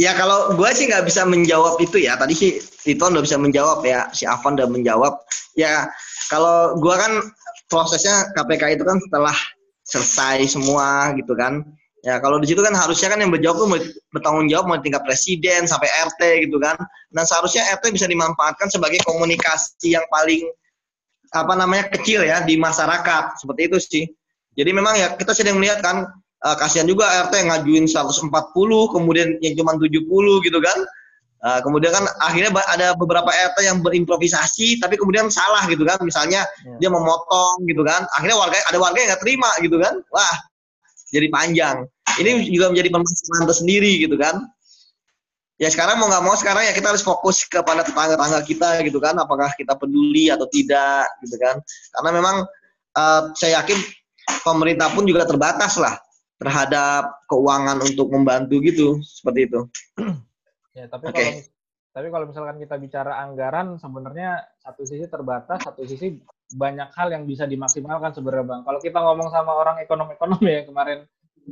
Speaker 2: Ya kalau gue sih nggak bisa menjawab itu ya. Tadi sih Tito udah bisa menjawab ya. Si Avan udah menjawab. Ya kalau gue kan prosesnya KPK itu kan setelah selesai semua gitu kan. Ya kalau di situ kan harusnya kan yang berjawab tuh bertanggung jawab mau tingkat presiden sampai RT gitu kan. Dan seharusnya RT bisa dimanfaatkan sebagai komunikasi yang paling apa namanya kecil ya di masyarakat seperti itu sih. Jadi memang ya kita sedang melihat kan uh, kasihan juga RT yang ngajuin 140 kemudian yang cuma 70 gitu kan Uh, kemudian kan akhirnya ada beberapa RT yang berimprovisasi, tapi kemudian salah gitu kan. Misalnya yeah. dia memotong gitu kan. Akhirnya warga ada warga yang nggak terima gitu kan. Wah, jadi panjang. Ini juga menjadi permasalahan tersendiri gitu kan. Ya sekarang mau nggak mau sekarang ya kita harus fokus kepada tetangga-tetangga kita gitu kan. Apakah kita peduli atau tidak gitu kan. Karena memang uh, saya yakin pemerintah pun juga terbatas lah terhadap keuangan untuk membantu gitu seperti itu. *clears throat*
Speaker 1: Ya, tapi okay. kalau tapi kalau misalkan kita bicara anggaran sebenarnya satu sisi terbatas, satu sisi banyak hal yang bisa dimaksimalkan sebenarnya Bang. Kalau kita ngomong sama orang ekonom-ekonom *laughs* ya kemarin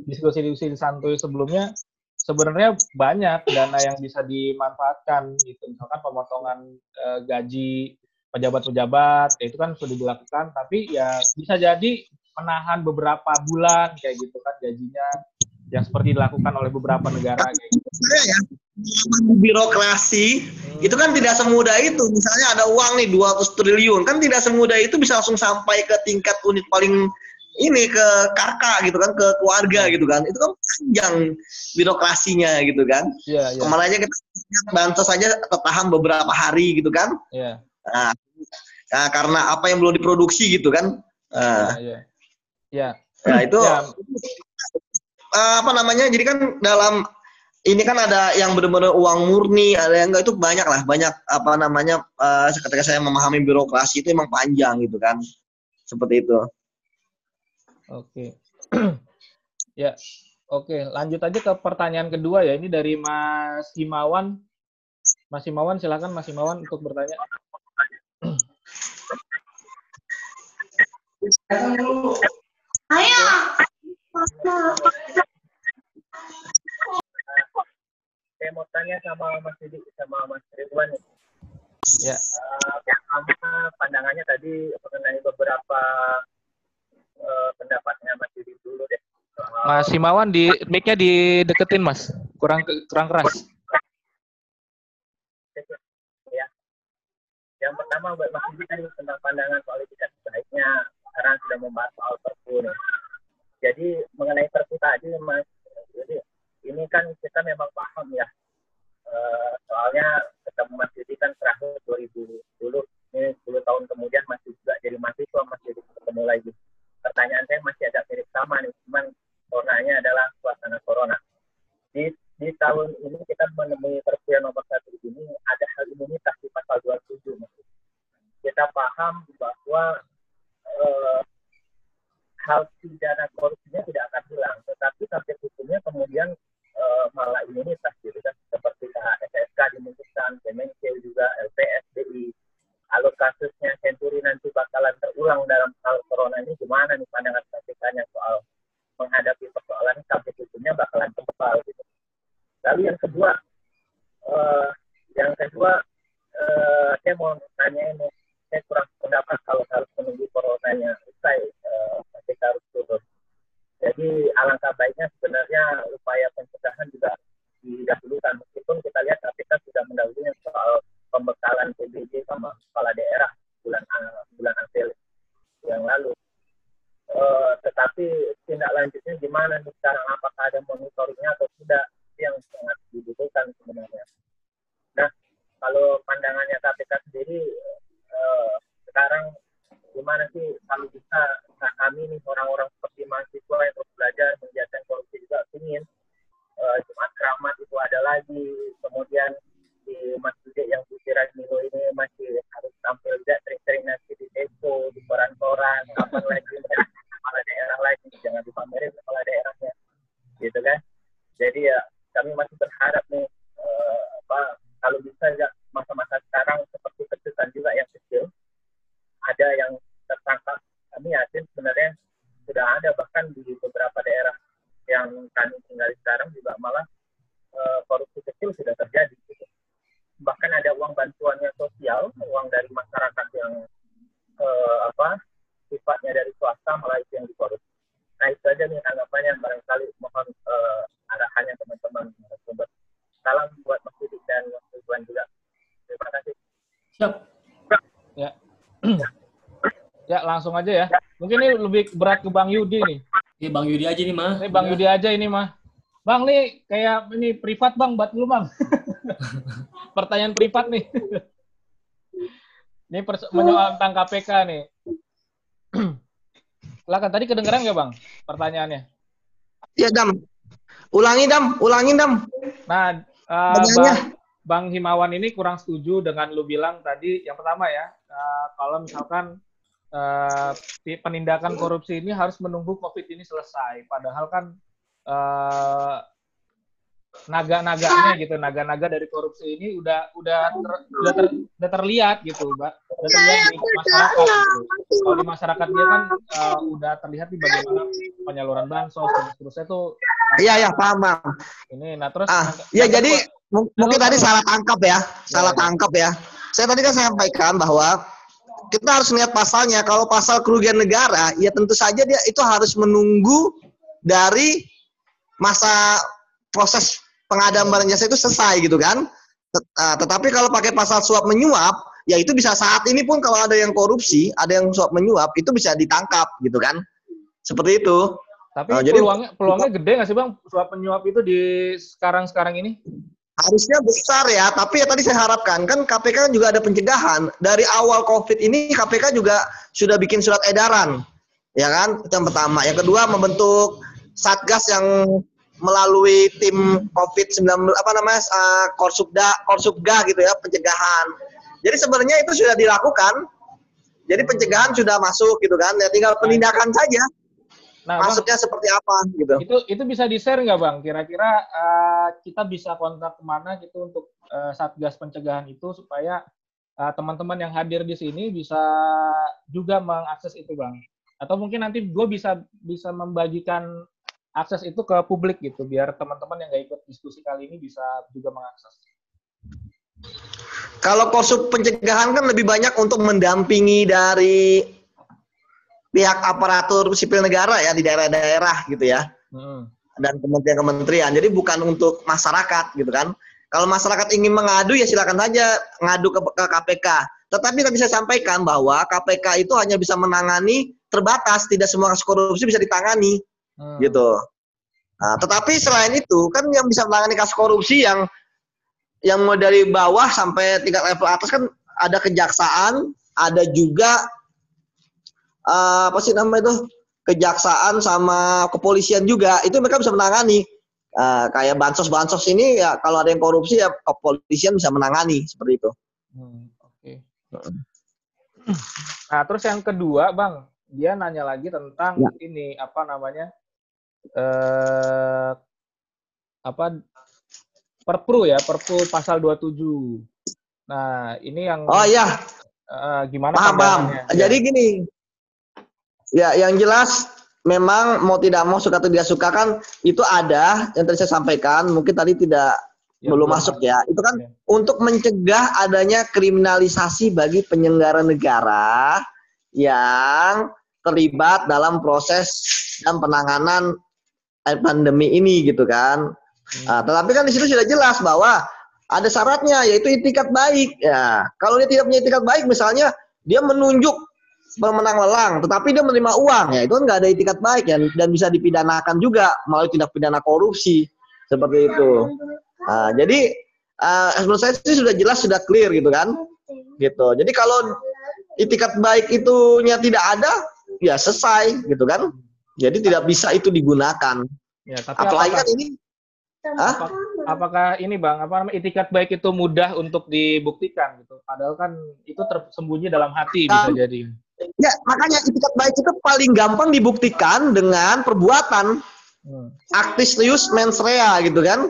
Speaker 1: diskusi-diskusi santuy sebelumnya sebenarnya banyak dana yang bisa dimanfaatkan gitu. Misalkan pemotongan e, gaji pejabat-pejabat ya itu kan sudah dilakukan tapi ya bisa jadi menahan beberapa bulan kayak gitu kan gajinya yang seperti dilakukan oleh beberapa negara kayak gitu.
Speaker 2: Ya, birokrasi hmm. itu kan tidak semudah itu. Misalnya ada uang nih 200 triliun, kan tidak semudah itu bisa langsung sampai ke tingkat unit paling ini ke kakak gitu kan, ke keluarga gitu kan. Itu kan panjang birokrasinya gitu kan. Yeah, yeah. kita bantu saja tertahan beberapa hari gitu kan. Iya. Yeah. Nah, nah, karena apa yang belum diproduksi gitu kan. Nah, iya. Yeah, yeah. Nah, itu yeah uh, apa namanya? Jadi kan dalam ini kan ada yang benar-benar uang murni, ada yang enggak itu banyak lah, banyak apa namanya uh, ketika saya memahami birokrasi itu emang panjang gitu kan. Seperti itu.
Speaker 1: Oke. *clears throat* ya. Oke, lanjut aja ke pertanyaan kedua ya. Ini dari Mas Himawan. Mas Himawan silakan Mas Himawan untuk bertanya. *clears throat* Ayo.
Speaker 5: saya mau tanya sama Mas Didi sama Mas Ridwan. Ya. Uh, pertama pandangannya tadi mengenai beberapa uh, pendapatnya Mas Didi dulu deh.
Speaker 1: Uh, Mas Simawan di mic-nya dideketin Mas. Kurang kurang keras.
Speaker 5: Ya. Yang pertama buat Mas Didi tadi tentang pandangan soal etika sebaiknya sekarang sudah membahas soal perpu nih. jadi mengenai perpu tadi Mas jadi ini kan kita memang paham ya uh, soalnya ketemu Mas Yudi kan terakhir 2010 ini 10 tahun kemudian masih juga jadi mahasiswa masih ketemu lagi pertanyaan saya masih ada mirip sama nih cuman coronanya adalah suasana corona di di tahun ini kita menemui perpu yang nomor satu ini ada hal imunitas di pasal 27 maksud. kita paham bahwa uh, hal pidana korupsinya tidak akan hilang tetapi sampai hukumnya kemudian uh, malah imunitas gitu kan seperti SSK dimunculkan, Kemenkeu juga, LPSBI. Kalau kasusnya Senturi nanti bakalan terulang dalam hal corona ini gimana nih pandangan kpk soal menghadapi persoalan sampai hukumnya bakalan tebal gitu. Lalu yang kedua, uh, yang kedua uh, saya mau tanya ini, saya kurang pendapat kalau harus menunggu coronanya usai uh, KPK harus turun jadi alangkah baiknya sebenarnya upaya pencegahan juga didahulukan. Meskipun kita lihat KPK sudah mendahului soal pembekalan PBJ sama kepala daerah bulan uh, bulan April yang lalu. Uh, tetapi tindak lanjutnya gimana nih sekarang? Apakah ada monitoringnya atau tidak? yang sangat dibutuhkan sebenarnya. Nah, kalau pandangannya KPK sendiri sekarang gimana sih kalau bisa nah kami nih orang-orang seperti mahasiswa yang terus belajar mengiakan korupsi juga ingin uh, Jumat keramat itu ada lagi. Kemudian di masjid yang Suci Rajmilo ini masih harus tampil juga sering-sering nanti di depo di koran-koran kapan lagi *laughs* kepala daerah lagi jangan dipamerin kepala daerahnya gitu kan. Jadi ya kami masih berharap nih uh, apa kalau bisa ya masa-masa sekarang seperti kejutan juga yang kecil ada yang tertangkap. Kami yakin sebenarnya sudah ada bahkan di beberapa daerah yang kami tinggal sekarang juga malah e, korupsi kecil sudah terjadi gitu. bahkan ada uang bantuannya sosial uang dari masyarakat yang e, apa sifatnya dari swasta malah itu yang dikorupsi nah itu aja nih tanggapannya. Barangkali mohon e, arahannya teman-teman salam buat Mas dan Mas juga terima kasih
Speaker 1: siap ya *clears throat* Ya, langsung aja ya. Mungkin ini lebih berat ke Bang Yudi nih.
Speaker 3: Ini Bang Yudi aja nih, mah.
Speaker 1: Ini Bang ya. Yudi aja ini, mah. Bang, nih kayak ini privat, Bang, buat lu, Bang. *laughs* Pertanyaan privat nih. Ini menyoal tentang KPK nih. *clears throat* Silakan tadi kedengeran nggak bang pertanyaannya?
Speaker 2: Iya Dam. Ulangi Dam, ulangi Dam.
Speaker 1: Nah, uh, bang, bang Himawan ini kurang setuju dengan lu bilang tadi. Yang pertama ya, uh, kalau misalkan uh, penindakan korupsi ini harus menunggu COVID ini selesai. Padahal kan uh, naga-naganya gitu, naga-naga dari korupsi ini udah udah ter, udah, ter, udah terlihat gitu, mbak, udah terlihat di masyarakat. Gitu. Kalau di masyarakat dia kan uh, udah terlihat di bagaimana penyaluran bansos dan seterusnya tuh.
Speaker 2: Iya ya paham.
Speaker 1: Ini, nah terus.
Speaker 2: Ah, ya jadi mungkin tadi salah tangkap ya, salah tangkap ya. Saya tadi kan sampaikan bahwa kita harus lihat pasalnya. Kalau pasal kerugian negara, ya tentu saja dia itu harus menunggu dari masa proses pengadaan barang jasa itu selesai gitu kan. Ah, tetapi kalau pakai pasal suap menyuap, ya itu bisa saat ini pun kalau ada yang korupsi, ada yang suap menyuap, itu bisa ditangkap gitu kan. Seperti itu.
Speaker 1: Tapi nah, peluangnya peluangnya gede nggak sih bang suap menyuap itu di sekarang sekarang ini?
Speaker 2: Harusnya besar ya, tapi ya tadi saya harapkan kan KPK kan juga ada pencegahan dari awal COVID ini KPK juga sudah bikin surat edaran, ya kan? Itu yang pertama. Yang kedua membentuk satgas yang melalui tim COVID-19 apa namanya uh, Korsubda Korsubga gitu ya pencegahan. Jadi sebenarnya itu sudah dilakukan. Jadi pencegahan sudah masuk gitu kan. Ya tinggal penindakan saja. Nah, Masuknya bang, seperti apa gitu.
Speaker 1: Itu itu bisa di-share nggak Bang? Kira-kira uh, kita bisa kontak ke mana gitu untuk uh, Satgas pencegahan itu supaya teman-teman uh, yang hadir di sini bisa juga mengakses itu Bang. Atau mungkin nanti gue bisa bisa membagikan akses itu ke publik gitu biar teman-teman yang nggak ikut diskusi kali ini bisa juga mengakses.
Speaker 2: Kalau korsub pencegahan kan lebih banyak untuk mendampingi dari pihak aparatur sipil negara ya di daerah-daerah gitu ya. Hmm. Dan kementerian-kementerian. Jadi bukan untuk masyarakat gitu kan. Kalau masyarakat ingin mengadu ya silakan saja ngadu ke, ke KPK. Tetapi kita bisa sampaikan bahwa KPK itu hanya bisa menangani terbatas, tidak semua kasus korupsi bisa ditangani hmm. gitu. Nah, tetapi selain itu kan yang bisa menangani kasus korupsi yang yang mau dari bawah sampai tingkat level atas kan ada kejaksaan, ada juga uh, apa sih namanya itu kejaksaan sama kepolisian juga itu mereka bisa menangani uh, kayak bansos-bansos ini ya kalau ada yang korupsi ya kepolisian bisa menangani seperti itu. Hmm, Oke.
Speaker 1: Okay. Nah terus yang kedua bang dia nanya lagi tentang ya. ini apa namanya eh, apa Perpru ya, Perpru pasal 27. Nah, ini yang
Speaker 2: Oh iya.
Speaker 1: Uh, gimana
Speaker 2: paham, paham. Ya. Jadi gini. Ya, yang jelas memang mau tidak mau suka atau tidak suka kan itu ada yang tadi saya sampaikan, mungkin tadi tidak ya, belum masuk ya. Itu kan ya. untuk mencegah adanya kriminalisasi bagi penyelenggara negara yang terlibat dalam proses dan penanganan pandemi ini gitu kan. Hmm. Nah, tetapi kan di situ sudah jelas bahwa ada syaratnya yaitu itikat baik. Ya, kalau dia tidak punya itikat baik misalnya dia menunjuk pemenang lelang tetapi dia menerima uang ya itu kan nggak ada itikat baik ya dan bisa dipidanakan juga melalui tindak pidana korupsi seperti itu. Nah, jadi uh, menurut saya sih sudah jelas sudah clear gitu kan. Gitu. Jadi kalau itikat baik itunya tidak ada ya selesai gitu kan. Jadi tidak bisa itu digunakan.
Speaker 1: Ya, tapi apalagi apakah, kan ini Hah? Apakah ini bang, apa namanya itikat baik itu mudah untuk dibuktikan gitu? Padahal kan itu tersembunyi dalam hati bisa jadi.
Speaker 2: Ya makanya itikat baik itu paling gampang dibuktikan dengan perbuatan. Hmm. Aktis rius mens rea gitu kan.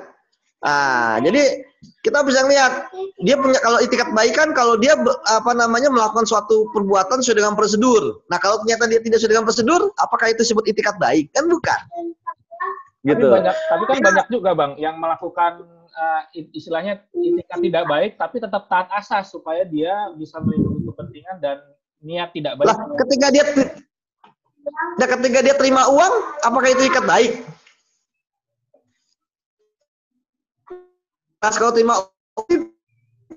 Speaker 2: Nah, jadi kita bisa lihat dia punya kalau itikat baik kan kalau dia apa namanya melakukan suatu perbuatan sesuai dengan prosedur. Nah, kalau ternyata dia tidak sesuai dengan prosedur, apakah itu disebut itikat baik? Kan bukan.
Speaker 1: Gitu. Tapi banyak tapi kan banyak juga, Bang, yang melakukan uh, istilahnya itikat tidak baik tapi tetap taat asas supaya dia bisa melindungi kepentingan dan niat tidak baik. Lah,
Speaker 2: ketika dia nah, ketika dia terima uang, apakah itu ikat baik? Pas kalau terima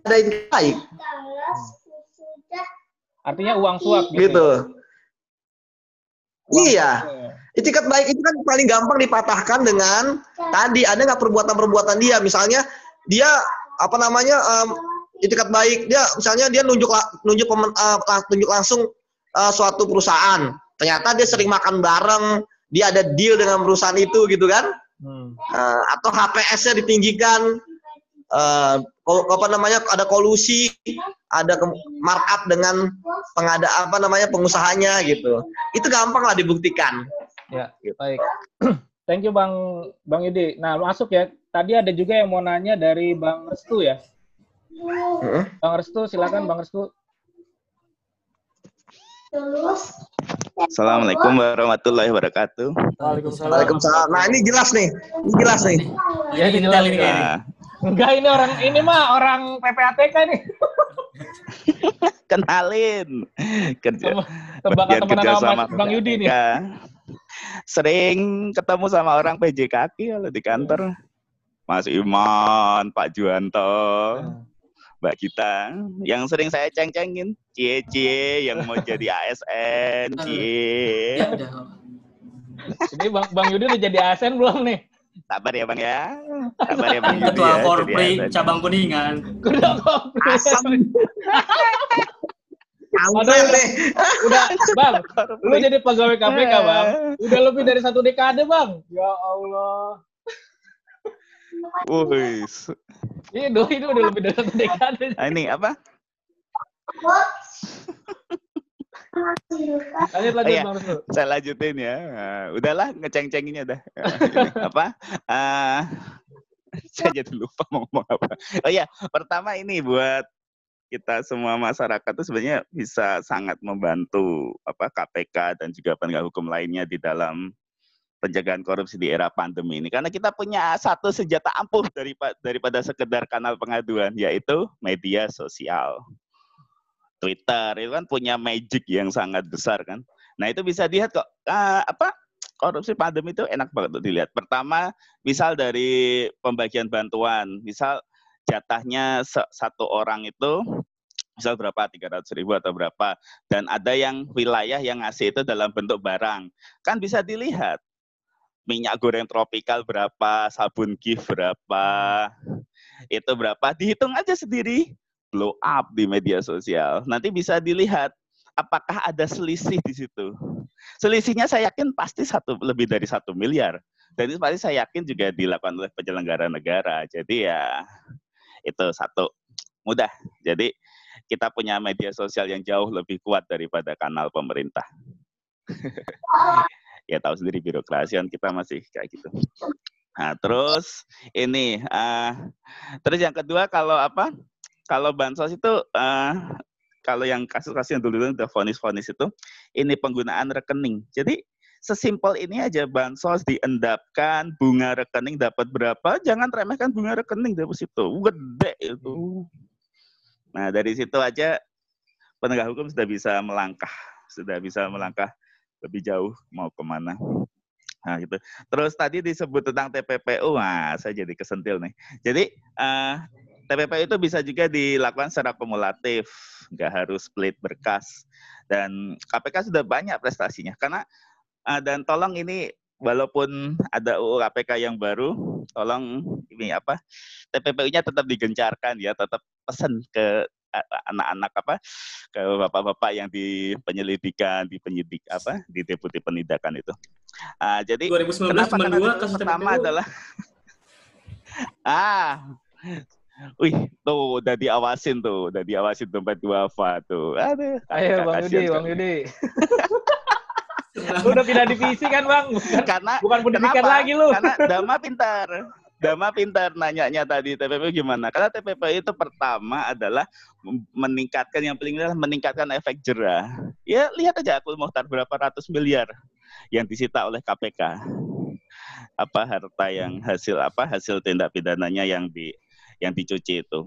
Speaker 2: ada yang baik.
Speaker 1: Artinya uang suap
Speaker 2: gitu. gitu. Uang iya. Itikat baik itu kan paling gampang dipatahkan dengan tadi ada nggak perbuatan-perbuatan dia, misalnya dia apa namanya um, itikat baik. Dia misalnya dia nunjuk nunjuk pemen, uh, tunjuk langsung uh, suatu perusahaan. Ternyata dia sering makan bareng dia ada deal dengan perusahaan itu gitu kan? Hmm. uh, atau HPS-nya ditinggikan. Uh, apa namanya ada kolusi ada markup dengan pengada apa namanya pengusahanya gitu. Itu gampang lah dibuktikan.
Speaker 1: Ya baik. Thank you bang bang Yudi. Nah masuk ya. Tadi ada juga yang mau nanya dari bang Restu ya Bang Restu, silakan Bang Restu.
Speaker 6: Assalamualaikum warahmatullahi wabarakatuh.
Speaker 2: Waalaikumsalam. Waalaikumsalam. Nah ini jelas nih, ini jelas nih.
Speaker 1: Ya ini jelas nih. Nah. Enggak ini orang ini mah orang PPATK nih. *laughs*
Speaker 6: Kenalin. Kerja.
Speaker 1: Tebak teman sama Bang Yudi nih.
Speaker 6: Sering ketemu sama orang PJKK kalau di kantor. Mas Iman, Pak Juanto. Nah. Mbak kita yang sering saya ceng-cengin cie cie yang mau jadi ASN cie. Ya,
Speaker 1: jadi bang bang Yudi udah jadi ASN belum nih?
Speaker 6: Sabar ya bang ya. Sabar ya bang
Speaker 3: Yudi ketua ya, korpri cabang kuningan.
Speaker 1: Ketua asam. Udah, udah, bang, lu jadi pegawai KPK, bang. Udah lebih dari satu dekade, bang. Ya Allah.
Speaker 6: Wih.
Speaker 1: Iya dong, itu udah lebih dari satu dekade.
Speaker 6: Nah, ini apa?
Speaker 1: lanjut lanjut oh, iya.
Speaker 6: Saya lanjutin ya. Uh, udahlah ngeceng-cenginnya dah. *laughs* apa? Uh, *laughs* saya jadi lupa mau ngomong apa. Oh iya, pertama ini buat kita semua masyarakat itu sebenarnya bisa sangat membantu apa KPK dan juga penegak hukum lainnya di dalam penjagaan korupsi di era pandemi ini karena kita punya satu senjata ampuh daripada daripada sekedar kanal pengaduan yaitu media sosial. Twitter itu kan punya magic yang sangat besar kan. Nah, itu bisa dilihat kok uh, apa korupsi pandemi itu enak banget untuk dilihat. Pertama, misal dari pembagian bantuan, misal jatahnya satu orang itu misal berapa 300 ribu atau berapa dan ada yang wilayah yang ngasih itu dalam bentuk barang kan bisa dilihat minyak goreng tropikal berapa, sabun gift berapa, itu berapa, dihitung aja sendiri, blow up di media sosial. Nanti bisa dilihat apakah ada selisih di situ. Selisihnya saya yakin pasti satu lebih dari satu miliar. Dan itu pasti saya yakin juga dilakukan oleh penyelenggara negara. Jadi ya itu satu mudah. Jadi kita punya media sosial yang jauh lebih kuat daripada kanal pemerintah *laughs* ya tahu sendiri birokrasi kan kita masih kayak gitu. Nah, terus ini uh, terus yang kedua kalau apa? Kalau bansos itu uh, kalau yang kasus-kasus yang dulu udah vonis-vonis itu ini penggunaan rekening. Jadi sesimpel ini aja bansos diendapkan bunga rekening dapat berapa jangan remehkan bunga rekening dari situ gede itu nah dari situ aja penegak hukum sudah bisa melangkah sudah bisa melangkah lebih jauh mau ke mana. Nah, gitu. Terus tadi disebut tentang TPPU, nah saya jadi kesentil nih. Jadi uh, eh, TPPU itu bisa juga dilakukan secara kumulatif, nggak harus split berkas. Dan KPK sudah banyak prestasinya, karena uh, dan tolong ini walaupun ada UU KPK yang baru, tolong ini apa TPPU-nya tetap digencarkan ya, tetap pesan ke anak-anak apa ke bapak-bapak yang di penyelidikan di penyidik apa di deputi penindakan itu. Uh, jadi
Speaker 3: 2019 kenapa? Karena kasus
Speaker 6: pertama TPPU. adalah *laughs* ah Wih, tuh udah diawasin tuh, udah diawasin tempat duafa tuh.
Speaker 1: Aduh. Ayo Bang Yudi, Bang Yudi. *laughs* udah pindah divisi kan Bang? Bukan,
Speaker 6: karena
Speaker 1: bukan pendidikan lagi lu.
Speaker 6: Karena Dama pintar. Dama pintar nanyanya tadi TPP gimana? Karena TPP itu pertama adalah meningkatkan yang paling adalah meningkatkan efek jerah. Ya lihat aja aku mau berapa ratus miliar yang disita oleh KPK. Apa harta yang hasil apa hasil tindak pidananya yang di yang dicuci itu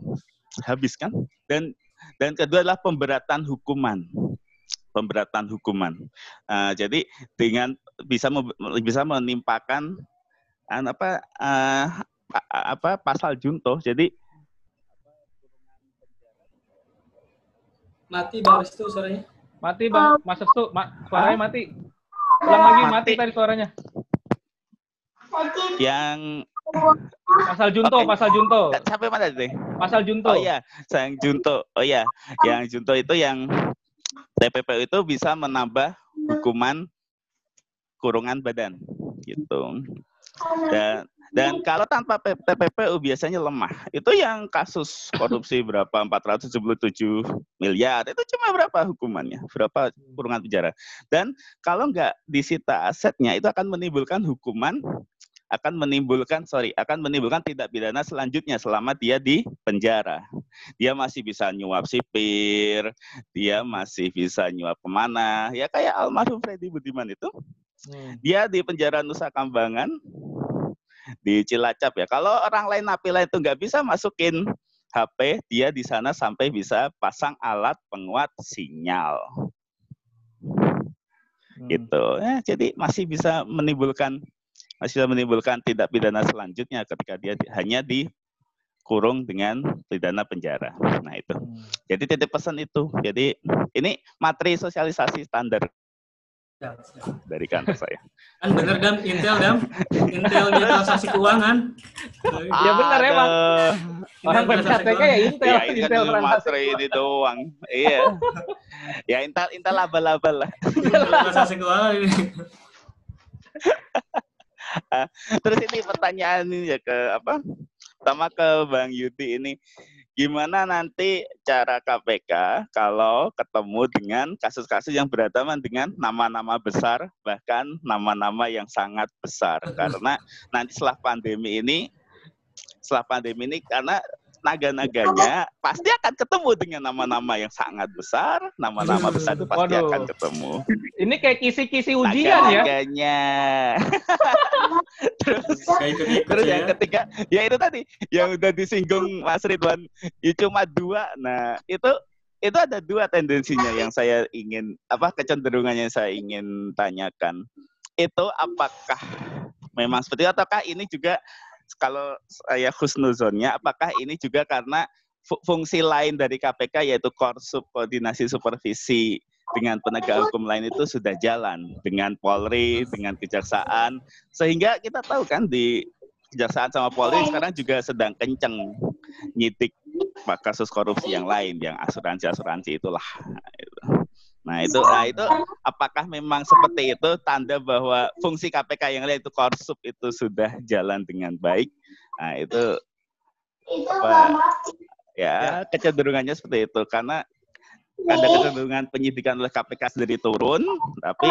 Speaker 6: habis kan? Dan dan kedua adalah pemberatan hukuman pemberatan hukuman. Uh, jadi dengan bisa bisa menimpakan apa uh, apa pasal junto. Jadi
Speaker 3: mati Bang Restu suaranya.
Speaker 1: Mati Bang, Mas Restu, ma suaranya mati. Ulang lagi mati, mati tadi suaranya.
Speaker 6: Yang
Speaker 1: Pasal Junto,
Speaker 6: Oke.
Speaker 1: pasal Junto.
Speaker 6: Sampai mana tadi?
Speaker 1: Pasal Junto.
Speaker 6: Oh iya, yang Junto. Oh iya, yang Junto itu yang TPPU itu bisa menambah hukuman kurungan badan gitu. Dan dan kalau tanpa TPPU biasanya lemah. Itu yang kasus korupsi berapa 477 miliar. Itu cuma berapa hukumannya? Berapa kurungan penjara. Dan kalau nggak disita asetnya itu akan menimbulkan hukuman akan menimbulkan sorry akan menimbulkan tindak pidana selanjutnya selama dia di penjara dia masih bisa nyuap sipir dia masih bisa nyuap ke mana ya kayak almarhum Freddy Budiman itu
Speaker 1: Hmm.
Speaker 6: dia di penjara Nusa Kambangan di Cilacap ya kalau orang lain napila itu nggak bisa masukin HP dia di sana sampai bisa pasang alat penguat sinyal
Speaker 1: Hmm.
Speaker 6: gitu ya jadi masih bisa menimbulkan masih bisa menimbulkan tindak pidana selanjutnya ketika dia di- hanya dikurung dengan pidana penjara nah itu
Speaker 1: Hmm.
Speaker 6: jadi titip pesan itu jadi ini materi sosialisasi standar. Dari kantor *laughs* saya
Speaker 3: Kan bener Dam, Intel Dam. Intelnya *laughs* transaksi keuangan.
Speaker 1: Ya benar, emang.
Speaker 6: Aduh.
Speaker 1: Orang
Speaker 3: Intel transaksi
Speaker 1: PPATK ya Intel,
Speaker 6: ya ini
Speaker 1: Intel transaksi.
Speaker 6: ini doang iya *laughs* ya intel intel laba-laba lah
Speaker 3: Intel transaksi keuangan ini.
Speaker 6: Terus ini pertanyaan ini ya ke apa? Pertama ke Bang Yudi ini gimana nanti cara KPK kalau ketemu dengan kasus-kasus yang berhadapan dengan nama-nama besar bahkan nama-nama yang sangat besar? Karena nanti setelah pandemi ini setelah pandemi ini karena naga-naganya pasti akan ketemu dengan nama-nama yang sangat besar, nama-nama besar itu pasti
Speaker 1: Waduh.
Speaker 6: akan ketemu.
Speaker 1: Ini kayak kisi-kisi ujian ya.
Speaker 6: Naga-naganya. terus *laughs*
Speaker 3: Kayak ikut-ikut
Speaker 6: terus
Speaker 3: ya.
Speaker 6: yang ketiga ya itu tadi yang udah disinggung Mas Ridwan ya cuma dua nah itu itu ada dua tendensinya yang saya ingin apa kecenderungannya yang saya ingin tanyakan itu apakah memang seperti itu ataukah ini juga kalau saya husnuzonnya apakah ini juga karena fu- fungsi lain dari KPK yaitu koordinasi supervisi dengan penegak hukum lain itu sudah jalan dengan Polri, dengan kejaksaan, sehingga kita tahu kan di kejaksaan sama Polri sekarang juga sedang kenceng nyidik pak- kasus korupsi yang lain, yang asuransi-asuransi itulah. Nah, itu. Nah itu, itu apakah memang seperti itu tanda bahwa fungsi KPK yang lain itu korsup itu sudah jalan dengan baik? Nah itu apa ya kecenderungannya seperti itu karena ada kecenderungan penyidikan oleh KPK sendiri turun, tapi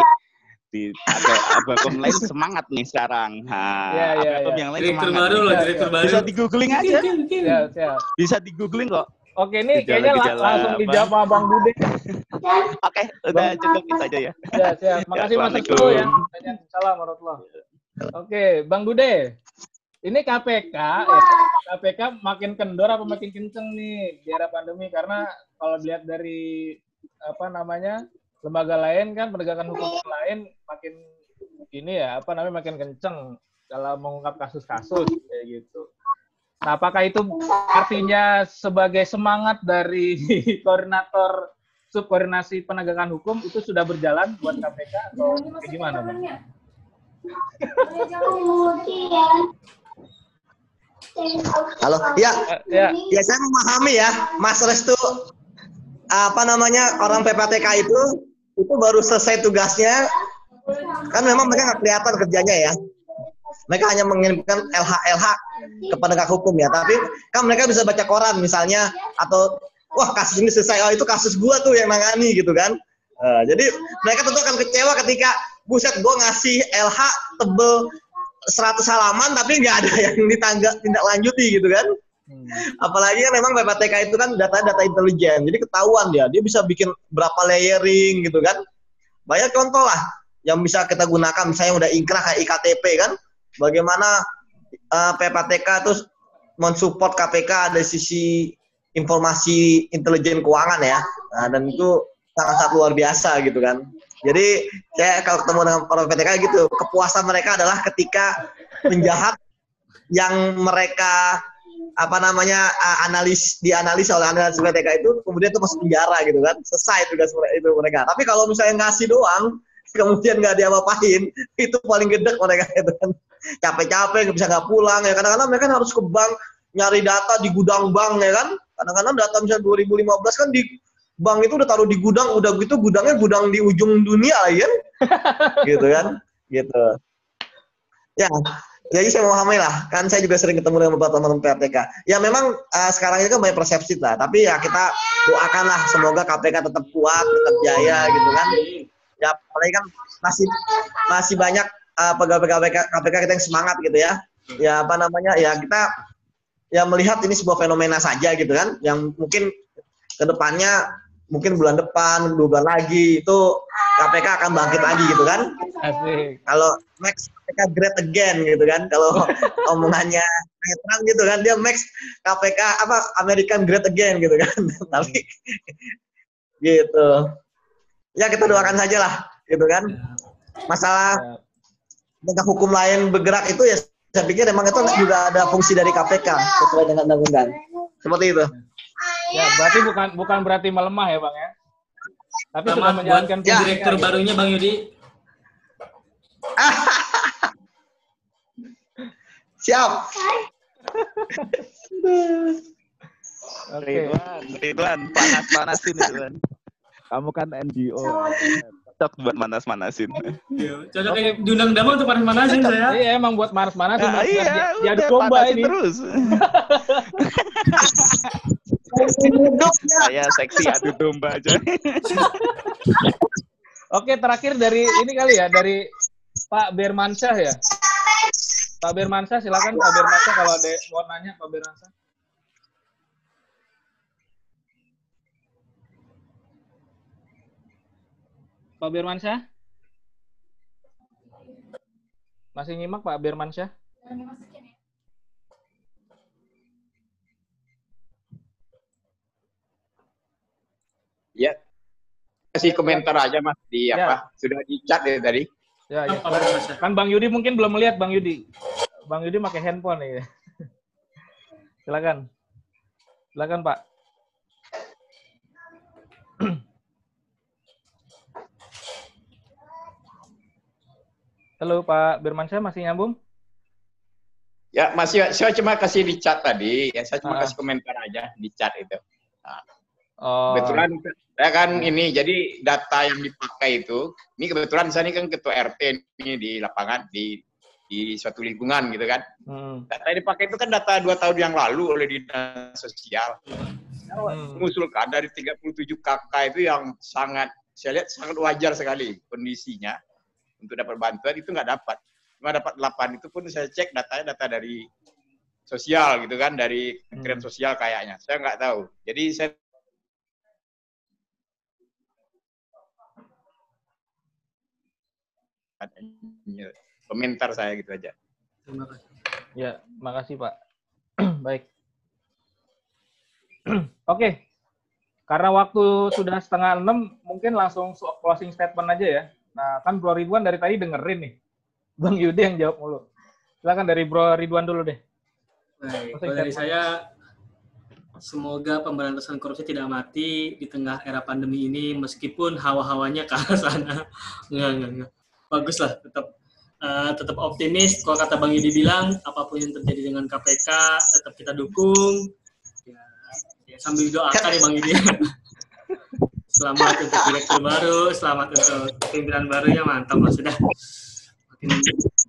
Speaker 6: di ada abang lain semangat nih sekarang. Nah,
Speaker 1: Ya, ya, ya.
Speaker 6: yang lain
Speaker 3: Direktur
Speaker 6: semangat.
Speaker 3: baru loh,
Speaker 1: Iya,
Speaker 3: direktur
Speaker 1: iya.
Speaker 3: baru.
Speaker 6: Bisa di googling aja.
Speaker 1: Siap, siap.
Speaker 6: bisa di googling kok.
Speaker 1: Oke, ini
Speaker 6: Gejala-
Speaker 1: kayaknya la-
Speaker 6: gejala
Speaker 1: langsung
Speaker 6: apa?
Speaker 1: dijawab sama Bang Bude.
Speaker 6: Oke, udah cukup itu aja ya. *laughs*
Speaker 1: Ya, siap. Makasih Mas
Speaker 6: Assalamualaikum.
Speaker 1: Restu ya. Waalaikumsalam warahmatullahi Oke, Bang Bude. Ini KPK, ya, KPK makin kendor apa makin kenceng nih di era pandemi? Karena kalau dilihat dari apa namanya lembaga lain kan penegakan hukum lain makin ini ya apa namanya makin kenceng dalam mengungkap kasus-kasus kayak gitu. Nah, apakah itu artinya sebagai semangat dari *laughs* koordinator subkoordinasi penegakan hukum itu sudah berjalan buat KPK atau kayak gimana, Bang?
Speaker 2: Halo, ya,
Speaker 1: Eh, Ya,
Speaker 2: ya saya memahami ya, Mas Restu apa namanya orang PPTK itu itu baru selesai tugasnya. Kan memang mereka nggak kelihatan kerjanya ya mereka hanya mengirimkan LH LH ke penegak hukum ya. Tapi kan mereka bisa baca koran misalnya atau wah kasus ini selesai. Oh itu kasus gua tuh yang nangani gitu kan. Eh, jadi mereka tentu akan kecewa ketika buset gua ngasih LH tebel 100 halaman tapi nggak ada *laughs* yang ditangga tindak lanjuti gitu kan.
Speaker 1: Hmm.
Speaker 2: apalagi kan memang PPTK itu kan data-data intelijen jadi ketahuan dia. Dia bisa bikin berapa layering gitu kan. Banyak contoh lah yang bisa kita gunakan. Misalnya udah inkrah kayak IKTP kan bagaimana eh, PPTK terus mensupport KPK dari sisi informasi intelijen keuangan ya. Nah, dan itu sangat sangat luar biasa gitu kan. Jadi saya kalau ketemu dengan orang PPTK gitu kepuasan mereka adalah ketika penjahat yang mereka apa namanya uh, analis dianalis oleh analis PTK itu kemudian itu masuk penjara gitu kan. Selesai tugas itu mereka. Tapi kalau misalnya ngasih doang kemudian nggak diapa-apain itu paling gede mereka itu kan capek-capek nggak bisa nggak pulang ya. Kadang-kadang mereka harus ke bank nyari data di gudang bank ya kan? Kadang-kadang data misalnya 2015 kan di bank itu udah taruh di gudang udah gitu gudangnya gudang di ujung dunia ya kan? *laughs* Gitu kan? Gitu. Ya jadi saya memahami lah. Kan saya juga sering ketemu dengan beberapa teman-teman PRTK ya memang uh, sekarang ini kan banyak persepsi lah. Tapi ya kita doakanlah semoga KPK tetap kuat tetap jaya gitu kan? Ya apalagi kan masih masih banyak uh, pegawai-pegawai KPK kita yang semangat gitu ya. Ya apa namanya ya kita ya melihat ini sebuah fenomena saja gitu kan. Yang mungkin ke depannya mungkin bulan depan dua bulan lagi itu KPK akan bangkit lagi gitu kan.
Speaker 1: Asik.
Speaker 2: kalau Max KPK great again gitu kan. Kalau *laughs* omongannya netral gitu kan. Dia Max KPK apa American great again gitu kan. *laughs* Tapi gitu. Ya kita doakan saja lah gitu kan. Masalah penegak hukum lain bergerak itu ya saya pikir memang itu juga ada fungsi dari KPK sesuai dengan undang-undang seperti itu
Speaker 1: Ya, berarti bukan bukan berarti melemah ya, Bang ya. Tapi sudah
Speaker 3: Selamat buat
Speaker 1: menjalankan
Speaker 3: ya, direktur
Speaker 1: ya.
Speaker 3: barunya Bang Yudi. *laughs*
Speaker 2: siap
Speaker 1: Oke.
Speaker 6: Ridwan, Ridwan, panas-panasin Ridwan. Kamu kan NGO. Cocok buat manas-manasin.
Speaker 3: Iya, Cocok kayak diundang damang untuk panas-panasin saya.
Speaker 1: Iya, emang buat manas-manasin.
Speaker 6: Ah,
Speaker 1: Mas.
Speaker 6: iya,
Speaker 1: Diadu
Speaker 6: udah
Speaker 1: domba ini.
Speaker 6: terus. Saya seksi adu domba aja.
Speaker 1: Oke, terakhir dari ini kali ya, dari Pak Bermansyah ya. Pak Bermansyah, silakan Pak Bermansyah kalau ada mau nanya Pak Bermansyah. Pak Bermansyah? Masih nyimak Pak Bermansyah?
Speaker 7: Ya. Kasih komentar aja Mas di
Speaker 1: Ya.
Speaker 7: apa? Sudah di chat ya tadi.
Speaker 1: Ya, ya. Kan Bang Yudi mungkin belum melihat Bang Yudi. Bang Yudi pakai handphone nih. *laughs* Silakan. Silakan Pak. *clears throat* Halo Pak Bermansyah masih nyambung?
Speaker 7: Ya, masih saya cuma kasih di chat tadi. Ya, saya cuma
Speaker 1: Ah.
Speaker 7: kasih komentar aja di chat itu.
Speaker 1: Oh,
Speaker 7: Kebetulan saya kan ini jadi data yang dipakai itu, ini kebetulan saya ini kan ketua RT ini di lapangan di di suatu lingkungan gitu kan.
Speaker 1: hmm,
Speaker 7: Data yang dipakai itu kan data dua tahun yang lalu oleh dinas sosial.
Speaker 1: hmm.
Speaker 7: mengusulkan dari 37 kakak itu yang sangat saya lihat sangat wajar sekali kondisinya untuk dapat bantuan itu nggak dapat cuma dapat 8 itu pun saya cek datanya data dari sosial gitu kan dari kementerian
Speaker 1: Hmm.
Speaker 7: sosial kayaknya saya nggak tahu jadi saya komentar saya gitu aja
Speaker 3: Terima kasih.
Speaker 1: Ya, makasih Pak. *clears throat* Baik. *clears throat* Oke. Karena waktu sudah setengah enam, mungkin langsung su- closing statement aja ya. Nah, kan Bro Ridwan dari tadi dengerin nih. Bang Yudi yang jawab mulu. Silakan dari Bro Ridwan dulu deh.
Speaker 3: Baik, kalau dari saya semoga pemberantasan korupsi tidak mati di tengah era pandemi ini meskipun hawa-hawanya ke arah sana. *laughs* Enggak, enggak, enggak. Bagus lah, tetap eh, tetap optimis. Kalau kata Bang Yudi bilang, apa pun yang terjadi dengan KPK tetap kita dukung. Ya, ya sambil doakan ya Bang Yudi. *laughs* *laughs* selamat untuk direktur baru, selamat untuk pimpinan barunya, mantap lah sudah.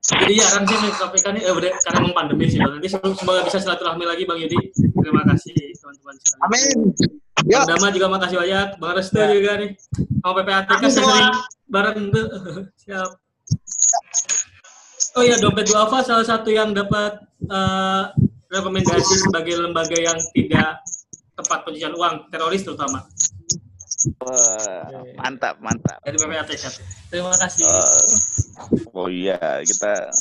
Speaker 3: Jadi ya kan sih ini eh, udah karena emang pandemi sih. Nanti semoga bisa silaturahmi lagi bang Yudi. Terima kasih teman-teman sekalian.
Speaker 2: amin
Speaker 3: Bang
Speaker 2: ya
Speaker 3: Dama juga makasih banyak. Bang Restu
Speaker 1: Ya.
Speaker 3: juga nih. Sama PPATK sering bareng tuh. *laughs* Siap. Oh iya dompet duafa salah satu yang dapat eh, rekomendasi sebagai lembaga yang tidak tempat pencucian uang teroris terutama
Speaker 6: Wah, mantap, mantap.
Speaker 3: dari PPATK. Terima kasih.
Speaker 6: Oh iya, kita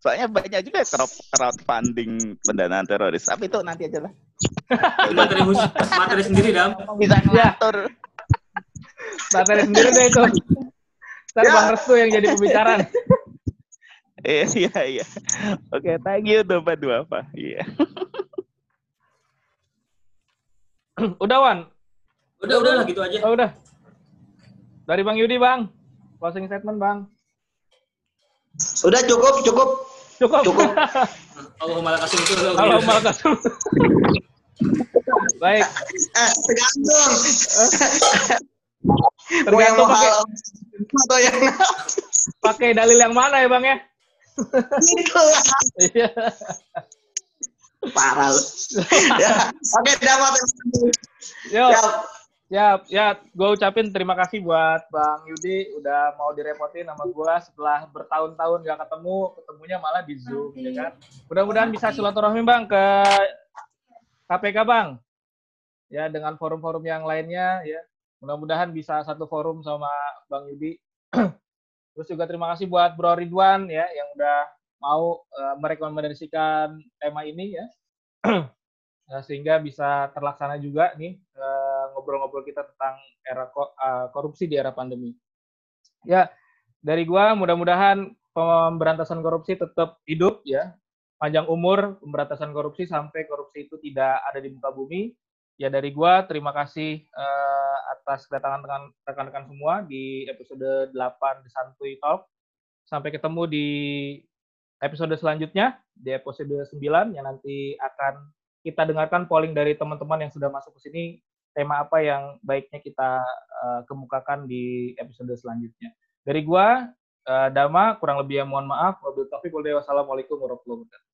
Speaker 6: soalnya banyak juga crowd- crowdfunding pendanaan teroris. Tapi itu nanti aja lah.
Speaker 3: Itu materi materi sendiri dam.
Speaker 6: Bisa ngatur.
Speaker 1: Materi sendiri deh itu. Ntar
Speaker 2: Ya.
Speaker 1: Bang Restu yang jadi pembicaraan.
Speaker 6: Iya, *laughs* iya, iya. Oke, thank you dompet dua apa? Iya.
Speaker 1: udah Wan?
Speaker 3: Udah udah lah gitu aja.
Speaker 1: Oh, udah. Dari Bang Yudi Bang. Closing statement Bang.
Speaker 2: Sudah cukup, cukup.
Speaker 1: Cukup.
Speaker 2: Cukup.
Speaker 3: Allahumma lakasum itu.
Speaker 1: Allahumma lakasum. Baik,
Speaker 2: Eh, tergantung. *laughs*
Speaker 1: Tergantung pakai
Speaker 2: atau yang
Speaker 1: pakai dalil yang mana ya bang ya?
Speaker 2: itu
Speaker 1: Iya. *laughs*
Speaker 2: parah lu. *laughs* ya. Oke, dapat.
Speaker 1: Yo,
Speaker 2: Ya,
Speaker 1: ya, ya, gue ucapin terima kasih buat Bang Yudi udah mau direpotin sama gue setelah bertahun-tahun gak ketemu, ketemunya malah di Zoom, ya kan? Mudah-mudahan bisa silaturahmi Bang ke KPK Bang. Ya, dengan forum-forum yang lainnya ya. Mudah-mudahan bisa satu forum sama Bang Yudi. *clears throat* Terus juga terima kasih buat Bro Ridwan ya yang udah mau eh, merekomendasikan tema ini ya. *clears throat* Nah, sehingga bisa terlaksana juga nih eh, ngobrol-ngobrol kita tentang era eh, korupsi di era pandemi. Ya, dari gua mudah-mudahan pemberantasan korupsi tetap hidup ya. Panjang umur pemberantasan korupsi sampai korupsi itu tidak ada di muka bumi. Ya dari gua terima kasih eh, atas kedatangan rekan-rekan semua di episode 8 The Santuy Talk. Sampai ketemu di episode selanjutnya di episode 9 yang nanti akan kita dengarkan polling dari teman-teman yang sudah masuk ke sini tema apa yang baiknya kita eh, kemukakan di episode selanjutnya. Dari gua eh, Dama kurang lebih mohon maaf. Wabillahi taufiq. Wassalamualaikum warahmatullahi wabarakatuh.